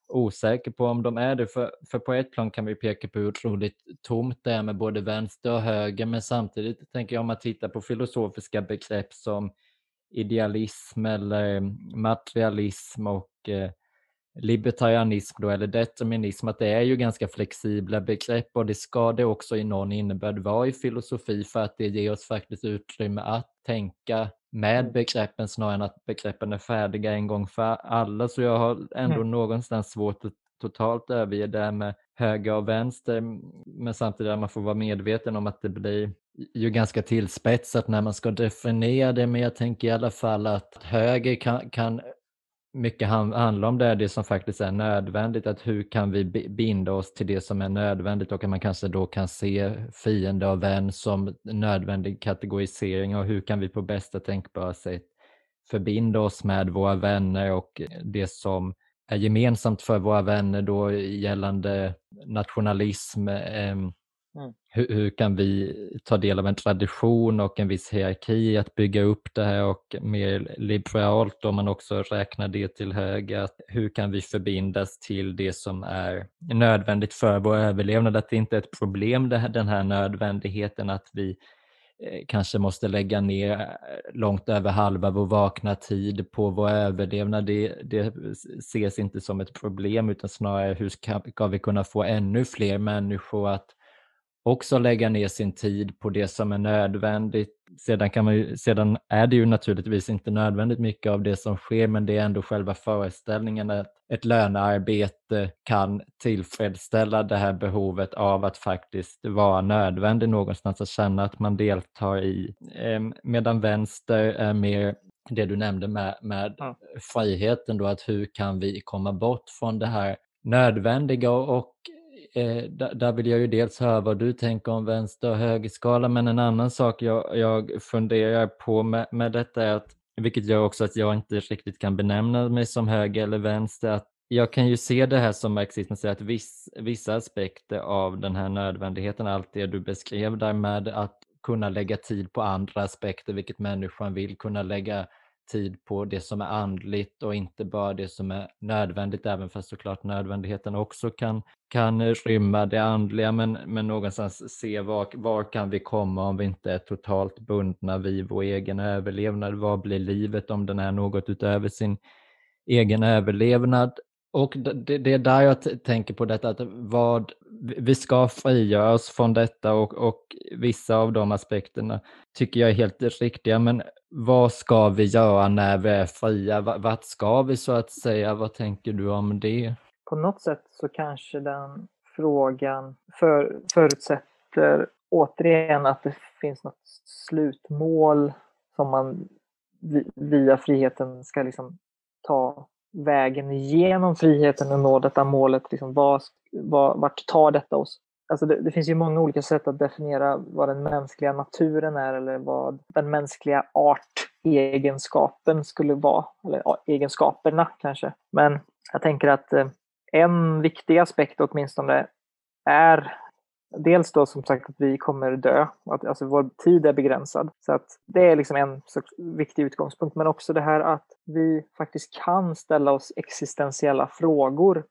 osäker på om de är det. För, för på ett plan kan vi peka på hur otroligt tomt det är med både vänster och höger, men samtidigt tänker jag om man tittar på filosofiska begrepp som idealism eller eh, materialism och eh, libertarianism då, eller determinism, att det är ju ganska flexibla begrepp och det ska det också i någon innebörd vara i filosofi för att det ger oss faktiskt utrymme att tänka med begreppen snarare än att begreppen är färdiga en gång för alla. Så jag har ändå mm. någonstans svårt att totalt överge det här med höger och vänster, men samtidigt att man får vara medveten om att det blir ju ganska tillspetsat när man ska definiera det, men jag tänker i alla fall att höger kan, kan mycket handlar om det, det som faktiskt är nödvändigt, att hur kan vi binda oss till det som är nödvändigt och att man kanske då kan se fiende och vän som nödvändig kategorisering och hur kan vi på bästa tänkbara sätt förbinda oss med våra vänner och det som är gemensamt för våra vänner då gällande nationalism, eh, hur, hur, kan vi ta del av en tradition och en viss hierarki att bygga upp det här och mer liberalt om man också räknar det till höger, hur kan vi förbindas till det som är nödvändigt för vår överlevnad, att det inte är ett problem det här, den här nödvändigheten att vi eh, kanske måste lägga ner eh, långt över halva vår vakna tid på vår överlevnad. Det, det ses inte som ett problem utan snarare hur ska, ska vi kunna få ännu fler människor att också lägga ner sin tid på det som är nödvändigt. Sedan, kan man ju, sedan är det ju naturligtvis inte nödvändigt mycket av det som sker, men det är ändå själva föreställningen att ett lönearbete kan tillfredsställa det här behovet av att faktiskt vara nödvändig någonstans, att känna att man deltar i. Ehm, medan vänster är mer det du nämnde med, med ja. friheten då, att hur kan vi komma bort från det här nödvändiga och Eh, där, vill jag ju dels höra vad du tänker om vänster och högerskala, men en annan sak jag, jag funderar på med, med detta är att, vilket gör också att jag inte riktigt kan benämna mig som höger eller vänster, att jag kan ju se det här som marxismen säger att viss, vissa aspekter av den här nödvändigheten, allt det du beskrev där med att kunna lägga tid på andra aspekter, vilket människan vill kunna lägga tid på det som är andligt och inte bara det som är nödvändigt, även fast såklart nödvändigheten också kan, kan rymma det andliga, men, men någonstans se var, var kan vi komma om vi inte är totalt bundna vid vår egen överlevnad? Vad blir livet om den är något utöver sin egen överlevnad? Och det, det, är där jag tänker på detta, att vad, vi ska frigöra oss från detta och, och vissa av de aspekterna tycker jag är helt riktiga, men vad ska vi göra när vi är fria? Vart ska vi så att säga? Vad tänker du om det? På något sätt så kanske den frågan för, förutsätter återigen att det finns något slutmål som man via friheten ska liksom ta vägen igenom friheten och nå detta målet. Liksom, vad, vad, vart tar detta oss? Alltså det, det, finns ju många olika sätt att definiera vad den mänskliga naturen är eller vad den mänskliga artegenskapen skulle vara. Eller egenskaperna kanske. Men jag tänker att eh, en viktig aspekt åtminstone är dels då som sagt att vi kommer dö, att alltså vår tid är begränsad. Så att det är liksom en viktig utgångspunkt, men också det här att vi faktiskt kan ställa oss existentiella frågor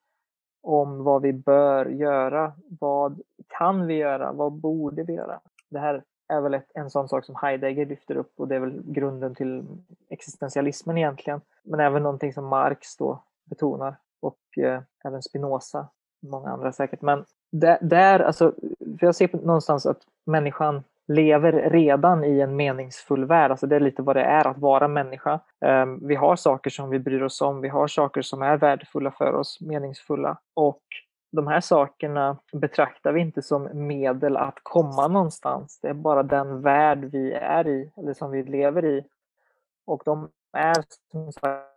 om vad vi bör göra. Vad kan vi göra? Vad borde vi göra? Det här är väl ett, en sån sak som Heidegger lyfter upp och det är väl grunden till existentialismen egentligen. Men även någonting som Marx då betonar och eh, även Spinoza, många andra säkert. Men där, där alltså, för jag ser någonstans att människan lever redan i en meningsfull värld. Alltså det är lite vad det är att vara människa. Ehm, vi har saker som vi bryr oss om. Vi har saker som är värdefulla för oss, meningsfulla. Och de här sakerna betraktar vi inte som medel att komma någonstans. Det är bara den värld vi är i, eller som vi lever i. Och de är som sagt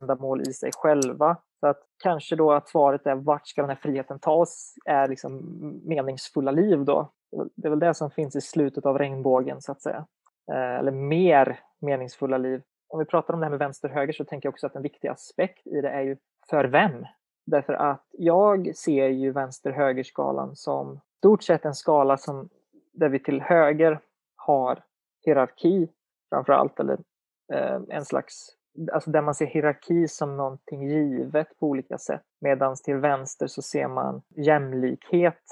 ändamål i sig själva. Så att kanske då att svaret är vart ska den här friheten ta oss är liksom meningsfulla liv då. Det är väl det som finns i slutet av regnbågen så att säga. Eh, eller mer meningsfulla liv. Om vi pratar om det här med vänster-höger så tänker jag också att en viktig aspekt i det är ju för vem? Därför att jag ser ju vänster-höger-skalan som stort sett en skala som där vi till höger har hierarki framför allt, eller eh, en slags alltså där man ser hierarki som någonting givet på olika sätt. Medan till vänster så ser man jämlikhet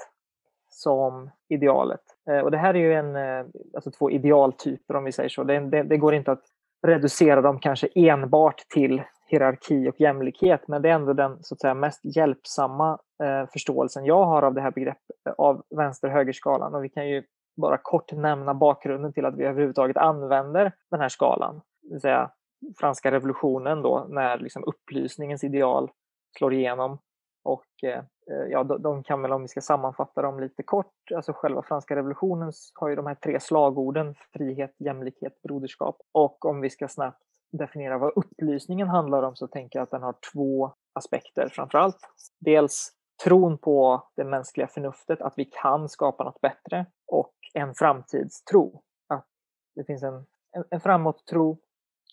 som idealet. Eh, och det här är ju en, eh, alltså två idealtyper om vi säger så. Det, det, det går inte att reducera dem kanske enbart till hierarki och jämlikhet, men det är ändå den så att säga, mest hjälpsamma eh, förståelsen jag har av det här begreppet, eh, av vänster-högerskalan. Och vi kan ju bara kort nämna bakgrunden till att vi överhuvudtaget använder den här skalan. Det vill säga franska revolutionen då, när liksom upplysningens ideal slår igenom. Och eh, eh, ja, de, de, kan väl, om vi ska sammanfatta dem lite kort, alltså själva franska revolutionen har ju de här tre slagorden, frihet, jämlikhet, broderskap. Och om vi ska snabbt definiera vad upplysningen handlar om så tänker jag att den har två aspekter framför allt. Dels tron på det mänskliga förnuftet, att vi kan skapa något bättre och en framtidstro. Att det finns en, en, en framåt-tro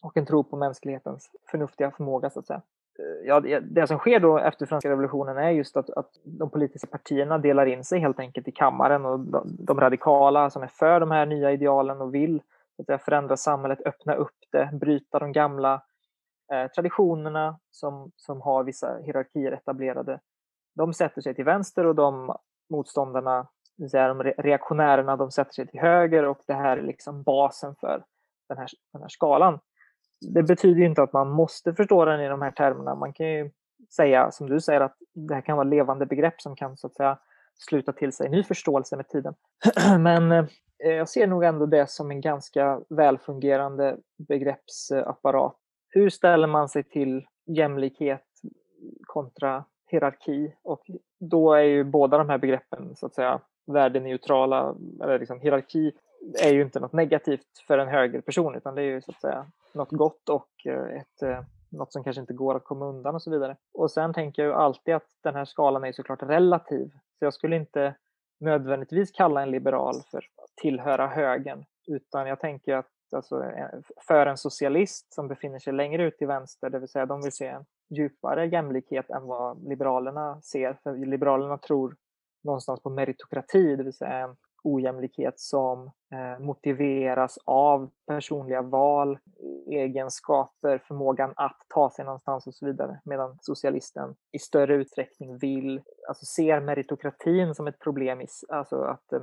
och en tro på mänsklighetens förnuftiga förmåga så att säga. Eh, ja, det som sker då efter franska revolutionen är just att, att de politiska partierna delar in sig helt enkelt i kammaren och de, de radikala som är för de här nya idealen och vill att säga, förändra samhället, öppna upp det, bryta de gamla eh, traditionerna som, som har vissa hierarkier etablerade. De sätter sig till vänster och de motståndarna, säga, de reaktionärerna, de sätter sig till höger och det här är liksom basen för den här, den här skalan. Det betyder inte att man måste förstå den i de här termerna. Man kan ju säga, som du säger, att det här kan vara levande begrepp som kan så att säga sluta till sig ny förståelse med tiden. [clears throat] Men eh, jag ser nog ändå det som en ganska välfungerande begreppsapparat. Hur ställer man sig till jämlikhet kontra hierarki? Och då är ju båda de här begreppen så att säga värdeneutrala, eller liksom hierarki är ju inte något negativt för en högerperson utan det är ju så att säga något gott och eh, ett, eh, något som kanske inte går att komma undan och så vidare. Och sen tänker jag ju alltid att den här skalan är såklart relativ. Så jag skulle inte nödvändigtvis kalla en liberal för att tillhöra högern, utan jag tänker att alltså, eh, för en socialist som befinner sig längre ut till vänster, det vill säga de vill se en djupare jämlikhet än vad liberalerna ser, för liberalerna tror någonstans på meritokrati, det vill säga en ojämlikhet som eh, motiveras av personliga val, egenskaper, förmågan att ta sig någonstans och så vidare. Medan socialisten i större utsträckning vill, alltså ser meritokratin som ett problem, i, alltså att eh,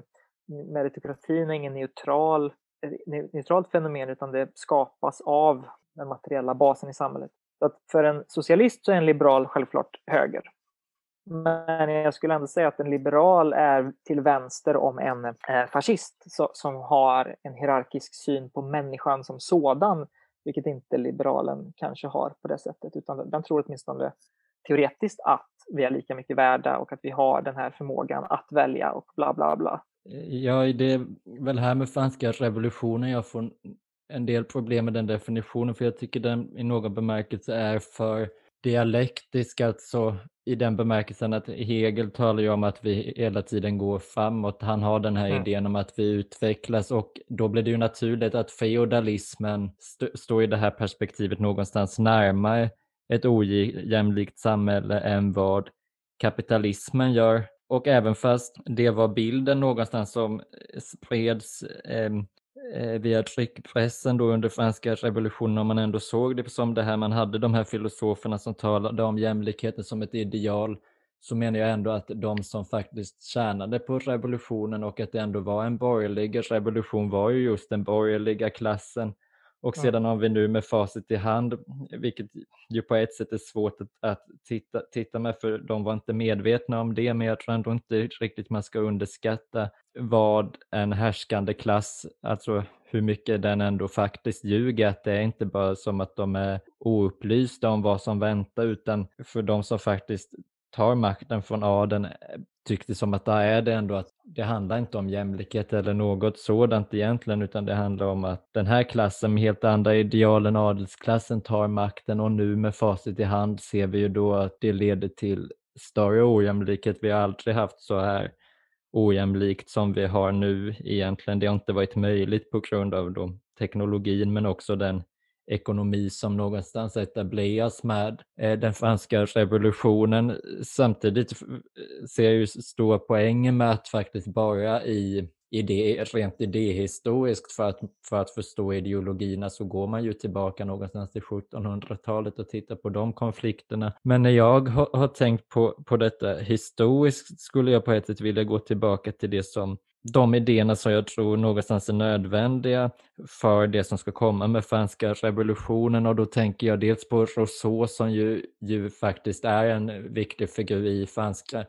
meritokratin är ingen neutral, eh, neutralt fenomen utan det skapas av den materiella basen i samhället. Så att för en socialist så är en liberal självklart höger. Men jag skulle ändå säga att en liberal är till vänster om en eh, fascist som har en hierarkisk syn på människan som sådan, vilket inte liberalen kanske har på det sättet, utan den tror åtminstone teoretiskt att vi är lika mycket värda och att vi har den här förmågan att välja och bla bla bla. Ja, det är väl här med franska revolutionen jag får en del problem med den definitionen, för jag tycker den i någon bemärkelse är för dialektisk, alltså i den bemärkelsen att Hegel talar ju om att vi hela tiden går framåt. Han har den här mm. idén om att vi utvecklas och då blir det ju naturligt att feodalismen st står i det här perspektivet någonstans närmare ett ojämlikt samhälle än vad kapitalismen gör. Och även fast det var bilden någonstans som spreds eh, Eh, via tryckpressen då under franska revolutionen, om man ändå såg det som det här, man hade de här filosoferna som talade om jämlikheten som ett ideal, så menar jag ändå att de som faktiskt tjänade på revolutionen och att det ändå var en borgerlig revolution var ju just den borgerliga klassen och sedan har vi nu med facit i hand, vilket ju på ett sätt är svårt att, att titta, titta med för de var inte medvetna om det, men jag tror ändå inte riktigt man ska underskatta vad en härskande klass, alltså hur mycket den ändå faktiskt ljuger, att det är inte bara som att de är oupplysta om vad som väntar, utan för de som faktiskt tar makten från adeln tyckte som att där är det ändå att det handlar inte om jämlikhet eller något sådant egentligen utan det handlar om att den här klassen med helt andra ideal än adelsklassen tar makten och nu med facit i hand ser vi ju då att det leder till större ojämlikhet. Vi har aldrig haft så här ojämlikt som vi har nu egentligen. Det har inte varit möjligt på grund av då teknologin men också den ekonomi som någonstans etableras med eh, den franska revolutionen. Samtidigt eh, ser jag ju stora poänger med att faktiskt bara i idé, rent idéhistoriskt för att, för att förstå ideologierna så går man ju tillbaka någonstans till 1700-talet och tittar på de konflikterna. Men när jag har, har tänkt på, på detta historiskt skulle jag på ett sätt vilja gå tillbaka till det som de idéerna som jag tror någonstans är nödvändiga för det som ska komma med franska revolutionen. Och då tänker jag dels på Rousseau som ju, ju faktiskt är en viktig figur i franska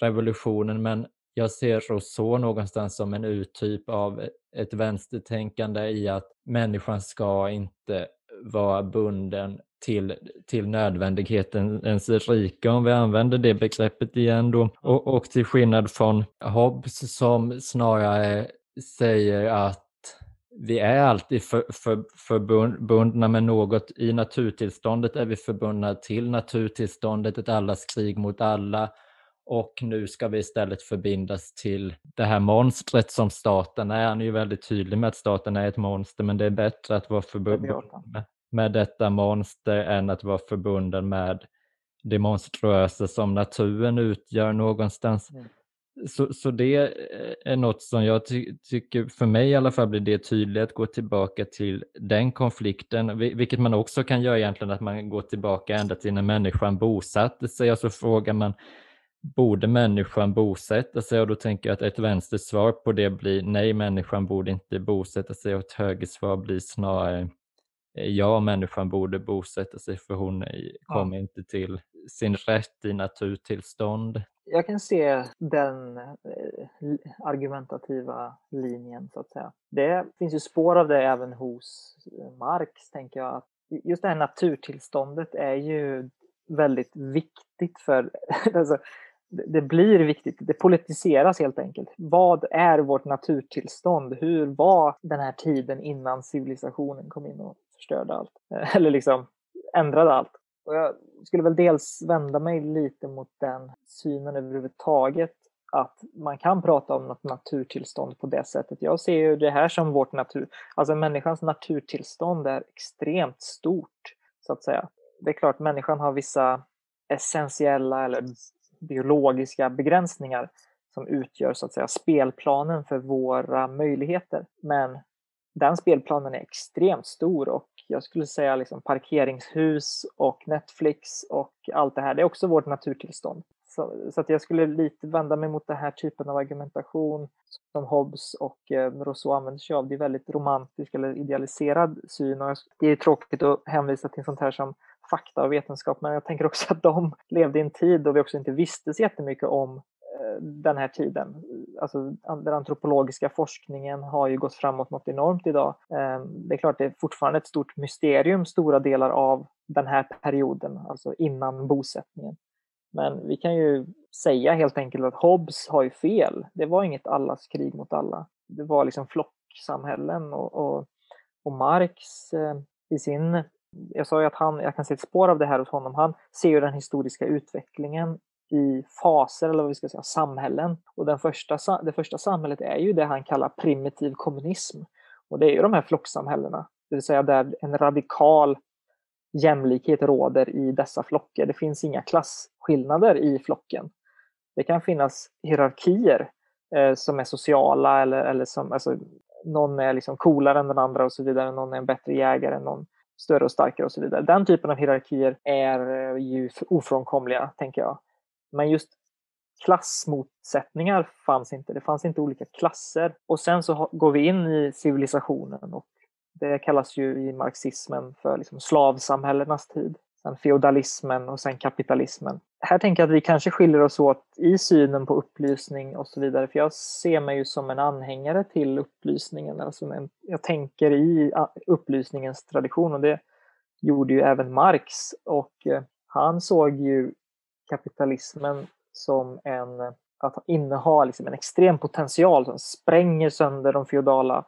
revolutionen. Men jag ser Rousseau någonstans som en uttyp av ett vänstertänkande i att människan ska inte vara bunden till, till nödvändigheten ens rika, om vi använder det begreppet igen då. Och, och till skillnad från Hobbes som snarare säger att vi är alltid för, för, förbundna med något. I naturtillståndet är vi förbundna till naturtillståndet, ett allas krig mot alla. Och nu ska vi istället förbindas till det här monstret som staten är. Han är ju väldigt tydlig med att staten är ett monster, men det är bättre att vara förbunden med, med detta monster än att vara förbunden med det monstruösa som naturen utgör någonstans. Mm. Så, så det är något som jag ty tycker, för mig i alla fall blir det tydligt att gå tillbaka till den konflikten, vilket man också kan göra egentligen att man går tillbaka ända till när människan bosatte sig och så frågar man borde människan bosätta sig? Och då tänker jag att ett vänstersvar på det blir nej, människan borde inte bosätta sig och ett högersvar blir snarare ja, människan borde bosätta sig för hon kommer ja. inte till sin rätt i naturtillstånd. Jag kan se den eh, argumentativa linjen så att säga. Det finns ju spår av det även hos Marx, tänker jag. Just det här naturtillståndet är ju väldigt viktigt för, [laughs] alltså, det blir viktigt, det politiseras helt enkelt. Vad är vårt naturtillstånd? Hur var den här tiden innan civilisationen kom in och förstörde allt? [laughs] Eller liksom ändrade allt. Och jag skulle väl dels vända mig lite mot den synen överhuvudtaget att man kan prata om något naturtillstånd på det sättet. Jag ser ju det här som vårt natur, alltså människans naturtillstånd är extremt stort så att säga. Det är klart, människan har vissa essentiella eller biologiska begränsningar som utgör så att säga spelplanen för våra möjligheter. Men den spelplanen är extremt stor och jag skulle säga liksom parkeringshus och Netflix och allt det här, det är också vårt naturtillstånd. Så, så att jag skulle lite vända mig mot den här typen av argumentation som Hobbes och eh, Rousseau använder sig av. Det är väldigt romantisk eller idealiserad syn och det är tråkigt att hänvisa till sånt här som fakta och vetenskap, men jag tänker också att de [laughs] levde i en tid då vi också inte visste så jättemycket om Eh, den här tiden. Alltså, den antropologiska forskningen har ju gått framåt något enormt idag. Ehm, det är klart, det är fortfarande ett stort mysterium, stora delar av den här perioden, alltså innan bosättningen. Men vi kan ju säga helt enkelt att Hobbes har ju fel. Det var inget allas krig mot alla. Det var liksom flocksamhällen och, och, och Marx eh, i sin jag sa ju att han, jag kan se ett spår av det här hos honom. Han ser ju den historiska utvecklingen i faser, eller vad vi ska säga, samhällen. Och den första, det första samhället är ju det han kallar primitiv kommunism. Och det är ju de här flocksamhällena, det vill säga där en radikal jämlikhet råder i dessa flocker. Det finns inga klasskillnader i flocken. Det kan finnas hierarkier eh, som är sociala eller, eller som, alltså, någon är liksom coolare än den andra och så vidare. Någon är en bättre jägare än någon större och starkare och så vidare. Den typen av hierarkier är eh, ju ofrånkomliga, tänker jag. Men just klassmotsättningar fanns inte. Det fanns inte olika klasser. Och sen så går vi in i civilisationen och det kallas ju i marxismen för liksom slavsamhällenas tid sen feodalismen och sen kapitalismen. Här tänker jag att vi kanske skiljer oss åt i synen på upplysning och så vidare, för jag ser mig ju som en anhängare till upplysningen. Alltså en, jag tänker i upplysningens tradition och det gjorde ju även Marx och eh, han såg ju kapitalismen som en att inneha liksom en extrem potential som spränger sönder de feodala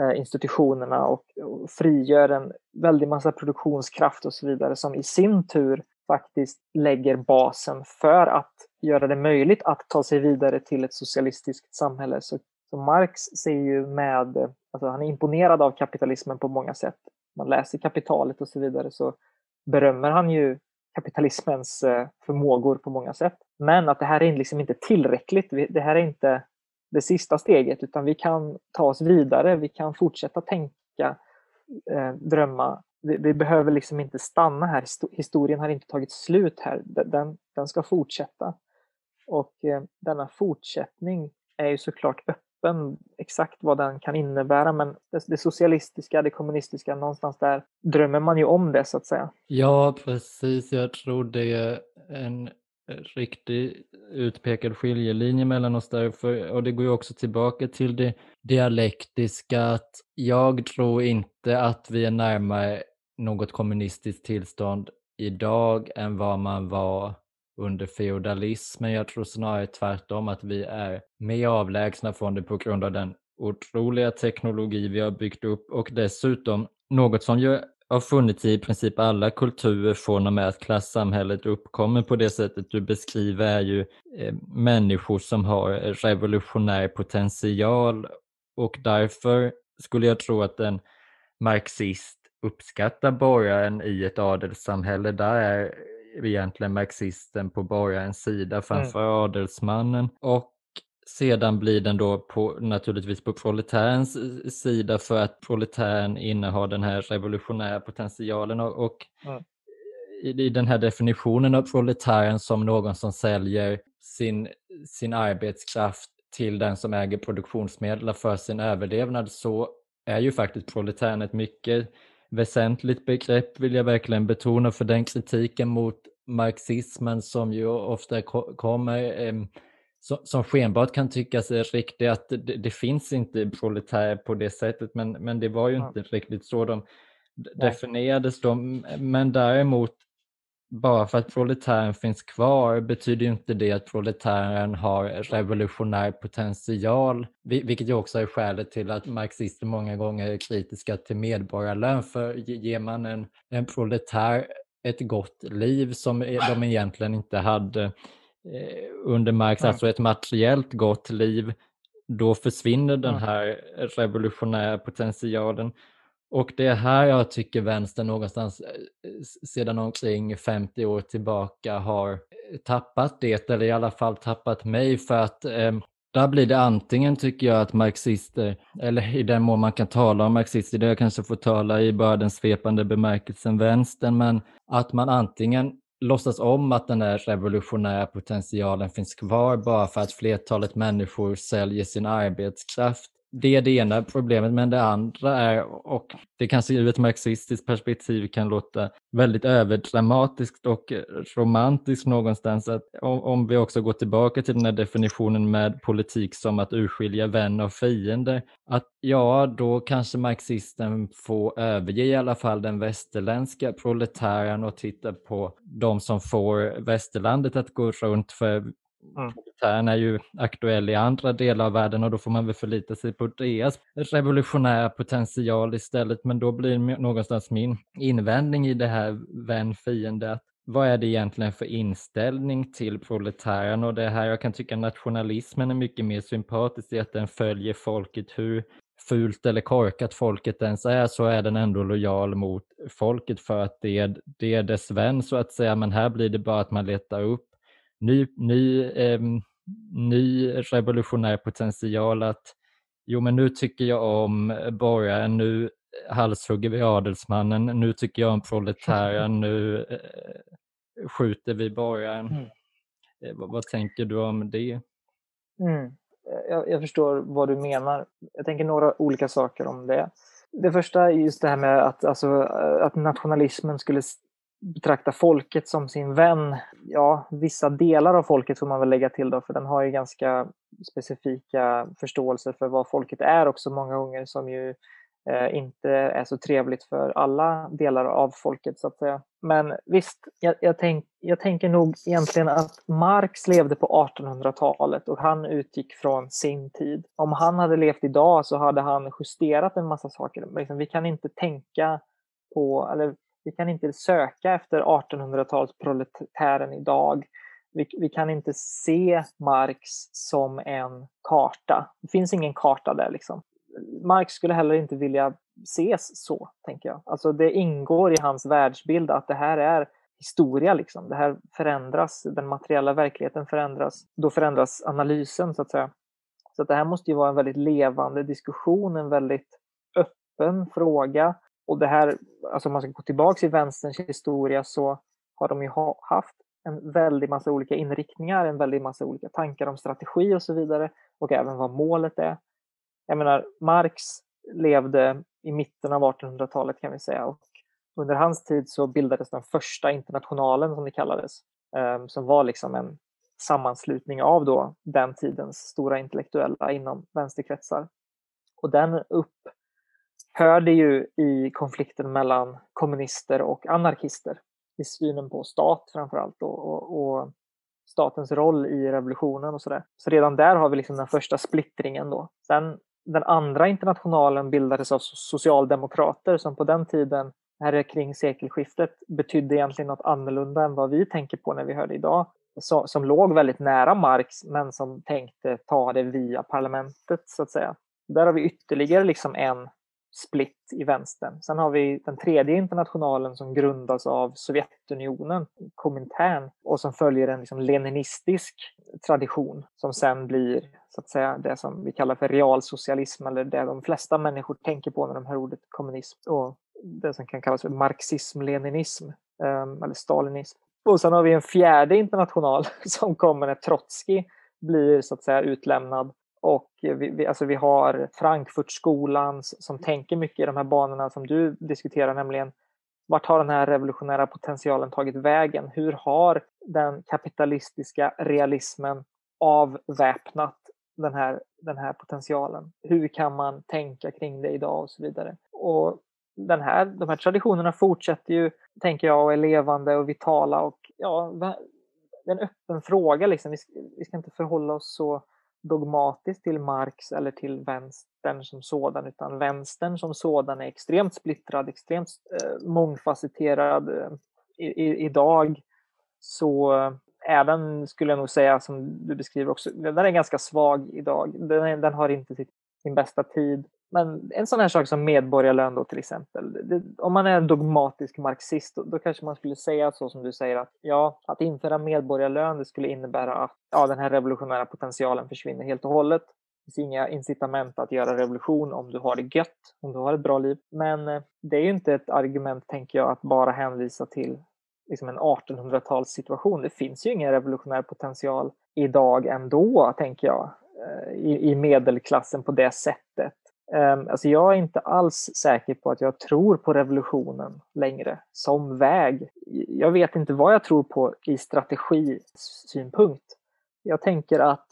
eh, institutionerna och, frigör en väldig massa produktionskraft och så vidare som i sin tur faktiskt lägger basen för att göra det möjligt att ta sig vidare till ett socialistiskt samhälle. Så, så Marx ser ju med, alltså han är imponerad av kapitalismen på många sätt. Man läser Kapitalet och så vidare så berömmer han ju kapitalismens eh, förmågor på många sätt. Men att det här är liksom inte tillräckligt. Det här är inte det sista steget utan vi kan ta oss vidare, vi kan fortsätta tänka, eh, drömma. Vi, behöver liksom inte stanna här, historien har inte tagit slut här, den, den ska fortsätta. Och eh, denna fortsättning är ju såklart öppen exakt vad den kan innebära men det, det, socialistiska, det kommunistiska, någonstans där drömmer man ju om det så att säga. Ja, precis. Jag tror det är en riktig utpekad skiljelinje mellan oss där. För, och det går ju också tillbaka till det dialektiska att jag tror inte att vi är närmare något kommunistiskt tillstånd idag än vad man var under feodalismen. Jag tror snarare tvärtom att vi är mer avlägsna från det på grund av den otroliga teknologi vi har byggt upp och dessutom något som ju har funnits i princip alla kulturer från och med att klassamhället uppkommer på det sättet du beskriver är ju eh, människor som har revolutionär potential och därför skulle jag tro att en marxist uppskattar borgaren i ett adelssamhälle. Där är egentligen marxisten på borgarens sida framför mm. adelsmannen. Och sedan blir den då på, naturligtvis på proletärens sida för att proletären innehar den här revolutionära potentialen och, och mm. i, i, den här definitionen av proletären som någon som säljer sin, sin arbetskraft till den som äger produktionsmedel för sin överlevnad så är ju faktiskt proletären ett mycket väsentligt begrepp vill jag verkligen betona för den kritiken mot marxismen som ju ofta kommer som skenbart kan tyckas riktig att det, det, finns inte proletärer på det sättet men, men det var ju inte riktigt så de definierades då. Men däremot bara för att proletären finns kvar betyder ju inte det att proletären har revolutionär potential, vilket ju också är skälet till att marxister många gånger är kritiska till medborgarlön. För ger man en, en proletär ett gott liv som de egentligen inte hade eh, under Marx, alltså ett materiellt gott liv, då försvinner den här revolutionära potentialen. Och det är här jag tycker vänstern någonstans eh, sedan omkring 50 år tillbaka har eh, tappat det, eller i alla fall tappat mig för att eh, där blir det antingen tycker jag att marxister, eller i den mån man kan tala om marxister, det jag kanske får tala i bara den svepande bemärkelsen vänstern, men att man antingen låtsas om att den där revolutionära potentialen finns kvar bara för att flertalet människor säljer sin arbetskraft det är det ena problemet, men det andra är, och det kanske ur ett marxistiskt perspektiv kan låta väldigt överdramatiskt och romantiskt någonstans, att om, vi också går tillbaka till den här definitionen med politik som att urskilja vän och fiende, att ja, då kanske marxisten får överge i alla fall den västerländska proletären och titta på de som får västerlandet att gå runt, för Mm. är ju aktuell i andra delar av världen och då får man väl förlita sig på deras revolutionära potential istället. Men då blir någonstans min invändning i det här vän-fiende att vad är det egentligen för inställning till proletären? Och det här jag kan tycka nationalismen är mycket mer sympatisk i att den följer folket. Hur fult eller korkat folket ens är så är den ändå lojal mot folket för att det är, det är dess vän så att säga. Men här blir det bara att man letar upp ny, ny, eh, ny revolutionär potential att jo men nu tycker jag om borgaren, nu halshugger vi adelsmannen, nu tycker jag om proletären, nu eh, skjuter vi borgaren. Mm. Eh, vad, vad, tänker du om det? Mm. Jag, jag, förstår vad du menar. Jag tänker några olika saker om det. Det första är just det här med att, alltså, att nationalismen skulle betrakta folket som sin vän. Ja, vissa delar av folket får man väl lägga till då, för den har ju ganska specifika förståelser för vad folket är också många gånger som ju eh, inte är så trevligt för alla delar av folket så att säga. Men visst, jag, jag, tänk, jag tänker nog egentligen att Marx levde på 1800-talet och han utgick från sin tid. Om han hade levt idag så hade han justerat en massa saker. Liksom, vi kan inte tänka på, eller vi kan inte söka efter 1800-talsproletären idag. Vi, vi, kan inte se Marx som en karta. Det finns ingen karta där liksom. Marx skulle heller inte vilja ses så, tänker jag. Alltså det ingår i hans världsbild att det här är historia liksom. Det här förändras, den materiella verkligheten förändras. Då förändras analysen så att säga. Så det här måste ju vara en väldigt levande diskussion, en väldigt öppen fråga. Och det här, alltså om man ska gå tillbaka i vänsterns historia så har de ju ha, haft en väldig massa olika inriktningar, en väldig massa olika tankar om strategi och så vidare och även vad målet är. Jag menar, Marx levde i mitten av 1800-talet kan vi säga och under hans tid så bildades den första internationalen som det kallades, ehm, som var liksom en sammanslutning av då den tidens stora intellektuella inom vänsterkretsar. Och den upp hörde ju i konflikten mellan kommunister och anarkister i synen på stat framförallt och, och, och statens roll i revolutionen och sådär. Så redan där har vi liksom den första splittringen då. Sen den andra internationalen bildades av socialdemokrater som på den tiden, här kring sekelskiftet, betydde egentligen något annorlunda än vad vi tänker på när vi hör det idag. Så, som låg väldigt nära Marx men som tänkte ta det via parlamentet så att säga. Där har vi ytterligare liksom en split i vänstern. Sen har vi den tredje internationalen som grundas av Sovjetunionen, Komintern, och som följer en liksom leninistisk tradition som sen blir så att säga det som vi kallar för realsocialism eller det de flesta människor tänker på när de hör ordet kommunism och det som kan kallas för marxism-leninism ehm, eller stalinism. Och sen har vi en fjärde international [laughs] som kommer när Trotskij blir så att säga utlämnad och vi, vi, alltså vi har Frankfurtskolan som tänker mycket i de här banorna som du diskuterar, nämligen vart har den här revolutionära potentialen tagit vägen? Hur har den kapitalistiska realismen avväpnat den här, den här potentialen? Hur kan man tänka kring det idag och så vidare? Och den här, de här traditionerna fortsätter ju, tänker jag, och är levande och vitala och ja, det är en öppen fråga liksom. Vi ska, vi ska inte förhålla oss så dogmatiskt till Marx eller till vänstern som sådan, utan vänstern som sådan är extremt splittrad, extremt eh, mångfacetterad. Eh, I, i, idag så eh, är den, skulle jag nog säga, som du beskriver också, den är ganska svag idag. Den, den har inte sitt, sin bästa tid. Men en sån här sak som medborgarlön då till exempel. Det, om man är en dogmatisk marxist då, då, kanske man skulle säga så som du säger att ja, att införa medborgarlön det skulle innebära att ja, den här revolutionära potentialen försvinner helt och hållet. Det finns inga incitament att göra revolution om du har det gött, om du har ett bra liv. Men eh, det är ju inte ett argument, tänker jag, att bara hänvisa till liksom en 1800-talssituation. Det finns ju ingen revolutionär potential idag ändå, tänker jag, eh, i, i medelklassen på det sättet. Ehm, alltså jag är inte alls säker på att jag tror på revolutionen längre som väg. Jag vet inte vad jag tror på i strategisynpunkt. Jag tänker att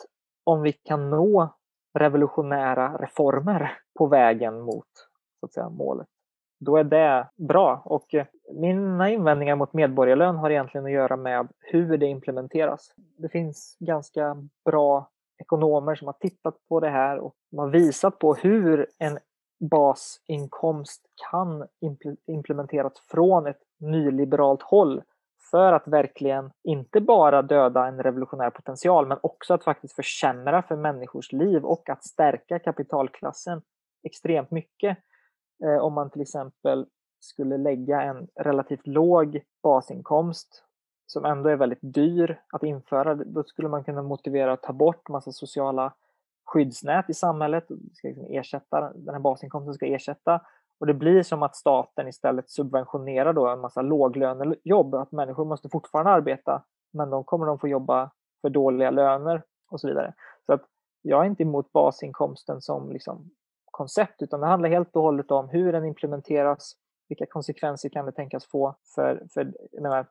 om vi kan nå revolutionära reformer på vägen mot så att säga, målet, då är det bra. Och eh, mina invändningar mot medborgarlön har egentligen att göra med hur det implementeras. Det finns ganska bra ekonomer som har tittat på det här och har visat på hur en basinkomst kan implementeras från ett nyliberalt håll för att verkligen inte bara döda en revolutionär potential men också att faktiskt försämra för människors liv och att stärka kapitalklassen extremt mycket. Eh, om man till exempel skulle lägga en relativt låg basinkomst som ändå är väldigt dyr att införa, då skulle man kunna motivera att ta bort massa sociala skyddsnät i samhället. Ska liksom ersätta, den här basinkomsten ska ersätta. Och det blir som att staten istället subventionerar då en massa låglönejobb. Att människor måste fortfarande arbeta, men de kommer de få jobba för dåliga löner och så vidare. Så att jag är inte emot basinkomsten som liksom koncept, utan det handlar helt och hållet om hur den implementeras, vilka konsekvenser kan det tänkas få för, för jag menar,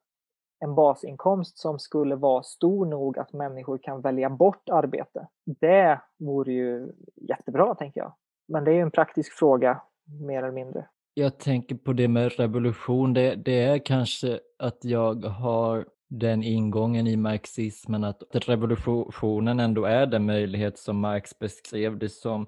en basinkomst som skulle vara stor nog att människor kan välja bort arbete. Det vore ju jättebra, tänker jag. Men det är ju en praktisk fråga, mer eller mindre. Jag tänker på det med revolution. Det, det är kanske att jag har den ingången i marxismen att revolutionen ändå är den möjlighet som Marx beskrev det som.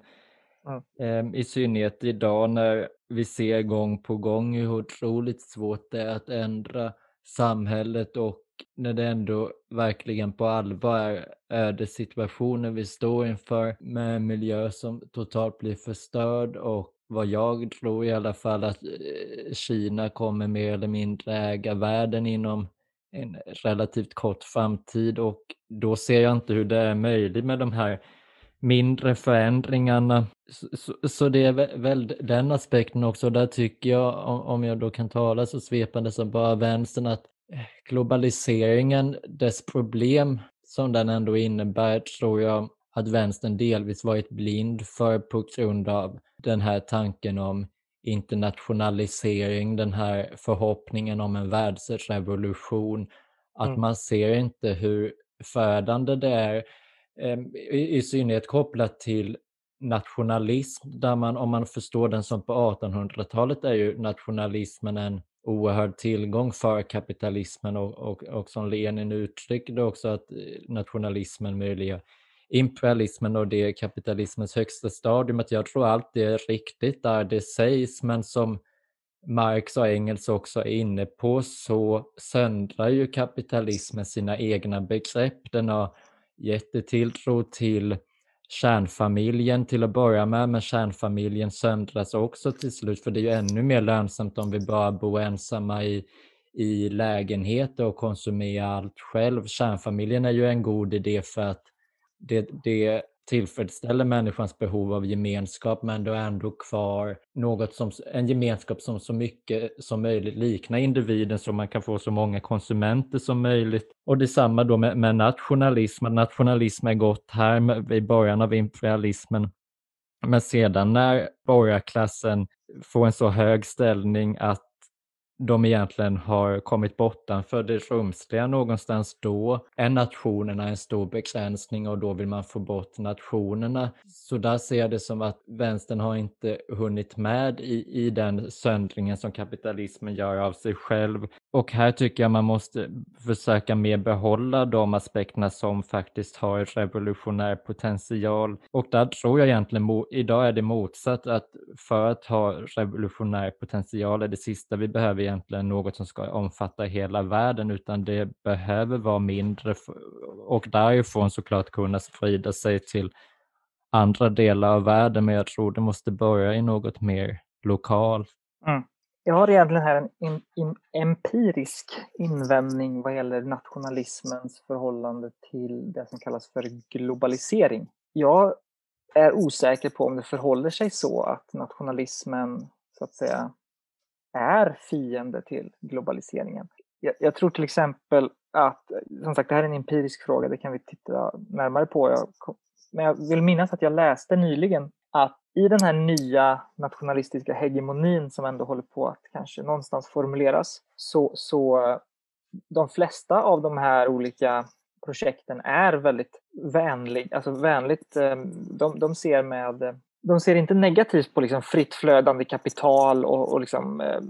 Mm. Ehm, I synnerhet idag när vi ser gång på gång hur otroligt svårt det är att ändra samhället och när det ändå verkligen på allvar är ödessituationer vi står inför med en miljö som totalt blir förstörd och vad jag tror i alla fall att eh, Kina kommer mer eller mindre äga världen inom en relativt kort framtid och då ser jag inte hur det är möjligt med de här mindre förändringarna. Så, så, det är väl den aspekten också. Där tycker jag, om jag då kan tala så svepande som bara vänstern, att globaliseringen, dess problem som den ändå innebär, tror jag att vänstern delvis varit blind för på grund av den här tanken om internationalisering, den här förhoppningen om en världsrevolution. Att mm. man ser inte hur förödande det är, Ehm, i, i synnerhet kopplat till nationalism, där man, om man förstår den som på 1800-talet, är ju nationalismen en oerhörd tillgång för kapitalismen och, och, och som Lenin uttryckte också att eh, nationalismen möjliggör imperialismen och det är kapitalismens högsta stadium. Att jag tror allt det är riktigt där det sägs, men som Marx och Engels också är inne på så söndrar ju kapitalismen sina egna begrepp. Den har jättetilltro till kärnfamiljen till att börja med, men kärnfamiljen söndras också till slut, för det är ju ännu mer lönsamt om vi bara bor ensamma i, i lägenheter och konsumerar allt själv. Kärnfamiljen är ju en god idé för att det, det tillfredsställer människans behov av gemenskap men du är ändå kvar något som, en gemenskap som så mycket som möjligt liknar individen så man kan få så många konsumenter som möjligt. Och detsamma då med, med nationalism, nationalism är gott här i början av imperialismen. Men sedan när borgarklassen får en så hög ställning att de egentligen har kommit bortanför det rumsliga någonstans då är nationerna en stor begränsning och då vill man få bort nationerna. Så där ser jag det som att vänstern har inte hunnit med i, i den söndringen som kapitalismen gör av sig själv. Och här tycker jag man måste försöka mer behålla de aspekterna som faktiskt har revolutionär potential. Och där tror jag egentligen, idag är det motsatt, att för att ha revolutionär potential är det sista vi behöver egentligen något som ska omfatta hela världen utan det behöver vara mindre och därifrån såklart kunna sprida sig till andra delar av världen men jag tror det måste börja i något mer lokalt. Mm. Jag har egentligen här en in, in, empirisk invändning vad gäller nationalismens förhållande till det som kallas för globalisering. Jag är osäker på om det förhåller sig så att nationalismen så att säga är fiende till globaliseringen. Jag, jag, tror till exempel att, som sagt det här är en empirisk fråga, det kan vi titta närmare på. Jag, men jag vill minnas att jag läste nyligen att i den här nya nationalistiska hegemonin som ändå håller på att kanske någonstans formuleras så, så de flesta av de här olika projekten är väldigt vänlig, alltså vänligt, eh, de, de ser med de ser inte negativt på liksom fritt flödande kapital och, och liksom, eh,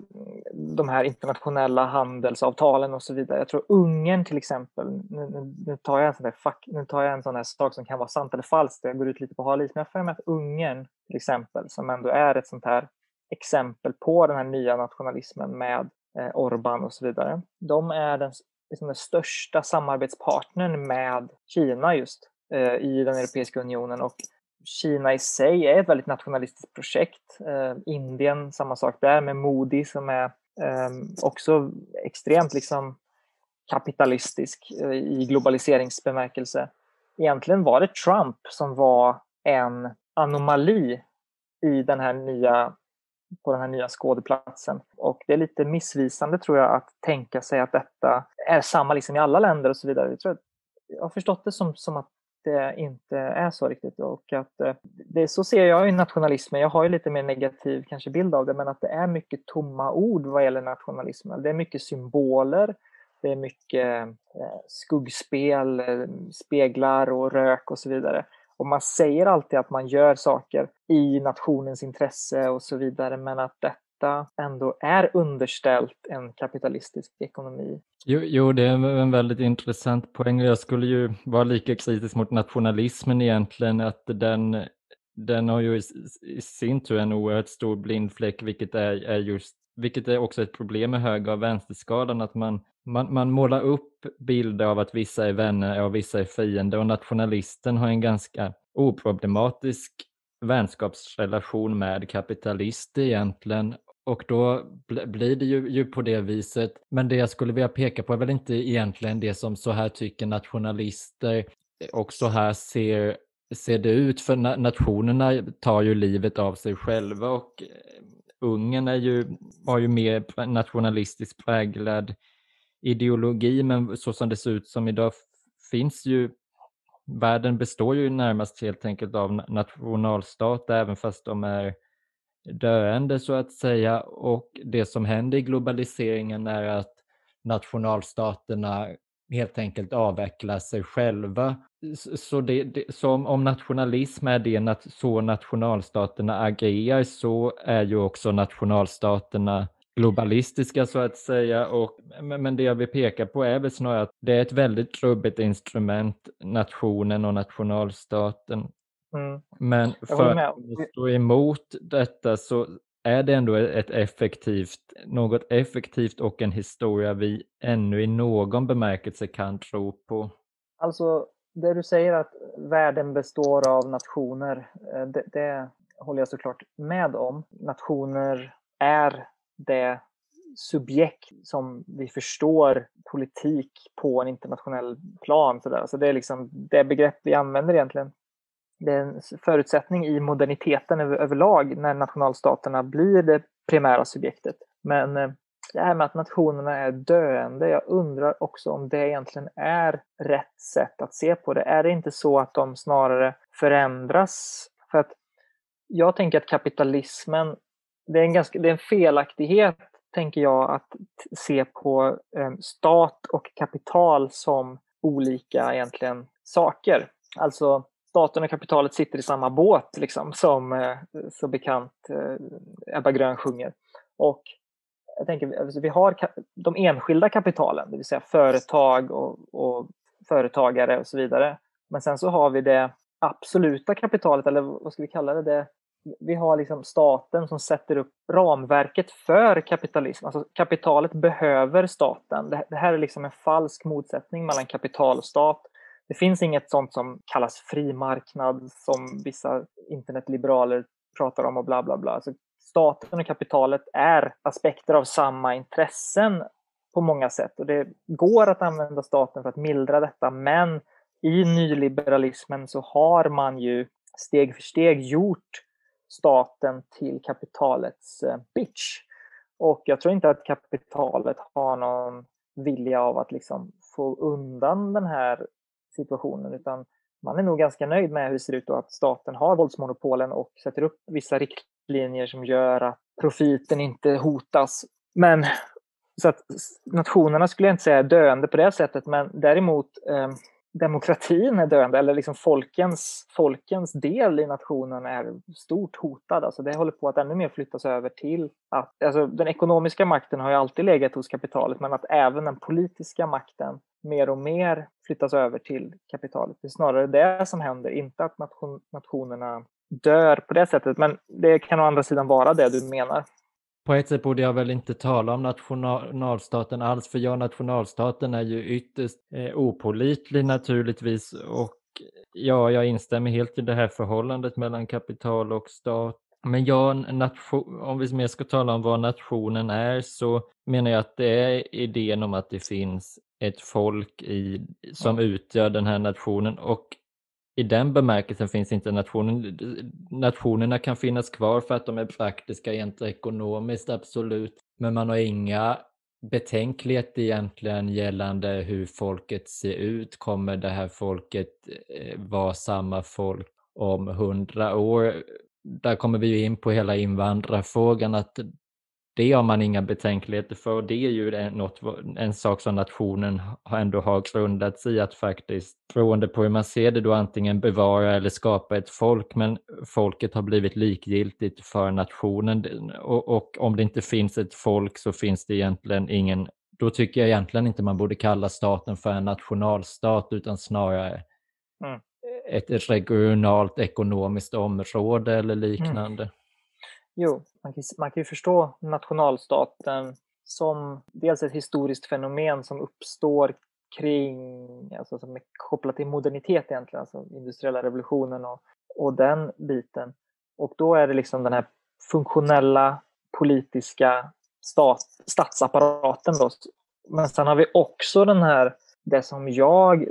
de här internationella handelsavtalen och så vidare. Jag tror Ungern till exempel, nu, nu, nu, tar jag en sån där fuck, nu tar jag en sån här sak som kan vara sant eller falskt, jag går ut lite på hal is, men jag får mig att Ungern till exempel, som ändå är ett sånt här exempel på den här nya nationalismen med eh, Orban och så vidare. De är den, liksom den största samarbetspartnern med Kina just eh, i den Europeiska unionen och Kina i sig är ett väldigt nationalistiskt projekt. Eh, Indien, samma sak där med Modi som är eh, också extremt liksom kapitalistisk eh, i globaliseringsbemärkelse. Egentligen var det Trump som var en anomali i den här nya, på den här nya skådeplatsen. Och det är lite missvisande tror jag att tänka sig att detta är samma liksom i alla länder och så vidare. Jag, tror jag har förstått det som, som att det inte är så riktigt. Och att, eh, det, så ser jag ju nationalismen. Jag har ju lite mer negativ kanske bild av det, men att det är mycket tomma ord vad gäller nationalismen. Det är mycket symboler, det är mycket eh, skuggspel, eh, speglar och rök och så vidare. Och man säger alltid att man gör saker i nationens intresse och så vidare, men att det detta ändå är underställt en kapitalistisk ekonomi. Jo, jo, det är en väldigt intressant poäng. Jag skulle ju vara lika kritisk mot nationalismen egentligen, att den, den har ju i sin tur en oerhört stor blindfläck, vilket är, är just vilket är också ett problem med höger och vänsterskalan, att man, man, man målar upp bilder av att vissa är vänner och vissa är fiender och nationalisten har en ganska oproblematisk vänskapsrelation med kapitalister egentligen och då blir det ju, ju, på det viset. Men det jag skulle vilja peka på är väl inte egentligen det som så här tycker nationalister och så här ser ser det ut? För nationerna tar ju livet av sig själva och eh, Ungern är ju, har ju mer nationalistiskt präglad ideologi, men så som det ser ut som idag finns ju världen består ju närmast helt enkelt av nationalstater, även fast de är döende så att säga. Och det som händer i globaliseringen är att nationalstaterna helt enkelt avveckla sig själva. Så, det, det, så om nationalism är det nat så nationalstaterna agerar så är ju också nationalstaterna globalistiska så att säga. Och, men det jag vill peka på är väl snarare att det är ett väldigt trubbigt instrument, nationen och nationalstaten. Mm. Men för att stå emot detta så är det ändå ett effektivt, något effektivt och en historia vi ännu i någon bemärkelse kan tro på? Alltså, det du säger att världen består av nationer, eh, det, det håller jag såklart med om. Nationer är det subjekt som vi förstår politik på en internationell plan. Så där. Så det är liksom det begrepp vi använder egentligen det är en förutsättning i moderniteten över, överlag när nationalstaterna blir det primära subjektet. Men eh, det här med att nationerna är döende, jag undrar också om det egentligen är rätt sätt att se på det. Är det inte så att de snarare förändras? För att jag tänker att kapitalismen, det är en, ganska, det är en felaktighet, tänker jag, att se på eh, stat och kapital som olika egentligen saker. Alltså staten och kapitalet sitter i samma båt, liksom, som eh, så bekant eh, Ebba Grön sjunger. Och jag tänker, alltså, vi har de enskilda kapitalen, det vill säga företag och, och företagare och så vidare. Men sen så har vi det absoluta kapitalet, eller vad ska vi kalla det? det vi har liksom staten som sätter upp ramverket för kapitalism. Alltså kapitalet behöver staten. Det, det här är liksom en falsk motsättning mellan kapital och stat. Det finns inget sånt som kallas fri marknad som vissa internetliberaler pratar om och bla bla bla. Alltså staten och kapitalet är aspekter av samma intressen på många sätt och det går att använda staten för att mildra detta men i nyliberalismen så har man ju steg för steg gjort staten till kapitalets eh, bitch. Och jag tror inte att kapitalet har någon vilja av att liksom få undan den här situationen utan man är nog ganska nöjd med hur det ser ut och att staten har våldsmonopolen och sätter upp vissa riktlinjer som gör att profiten inte hotas. Men så att nationerna skulle jag inte säga är döende på det sättet, men däremot eh, demokratin är döende, eller liksom folkens, folkens del i nationen är stort hotad. Alltså det håller på att ännu mer flyttas över till att, alltså den ekonomiska makten har ju alltid legat hos kapitalet, men att även den politiska makten mer och mer flyttas över till kapitalet. Det är snarare det som händer, inte att nation, nationerna dör på det sättet, men det kan å andra sidan vara det du menar. På ett sätt borde jag väl inte tala om nationalstaten alls, för ja, nationalstaten är ju ytterst eh, opolitlig naturligtvis och ja, jag instämmer helt i det här förhållandet mellan kapital och stat. Men ja, nation, om vi mer ska tala om vad nationen är så menar jag att det är idén om att det finns ett folk i, som utgör den här nationen och i den bemärkelsen finns inte nationen. Nationerna kan finnas kvar för att de är praktiska rent ekonomiskt, absolut. Men man har inga betänkligheter egentligen gällande hur folket ser ut. Kommer det här folket eh, vara samma folk om hundra år? Där kommer vi ju in på hela invandrarfrågan, att det har man inga betänkligheter för. Det är ju något, en sak som nationen ändå har grundats i att faktiskt, beroende på hur man ser det, då antingen bevara eller skapa ett folk, men folket har blivit likgiltigt för nationen. Och, och om det inte finns ett folk så finns det egentligen ingen då tycker jag egentligen inte man borde kalla staten för en nationalstat utan snarare mm ett regionalt ekonomiskt område eller mm. liknande. Mm. Jo, man kan, man kan ju förstå nationalstaten som dels ett historiskt fenomen som uppstår kring, alltså som är kopplat till modernitet egentligen, alltså industriella revolutionen och, och den biten. Och då är det liksom den här funktionella politiska stat, statsapparaten då. Men sen har vi också den här, det som jag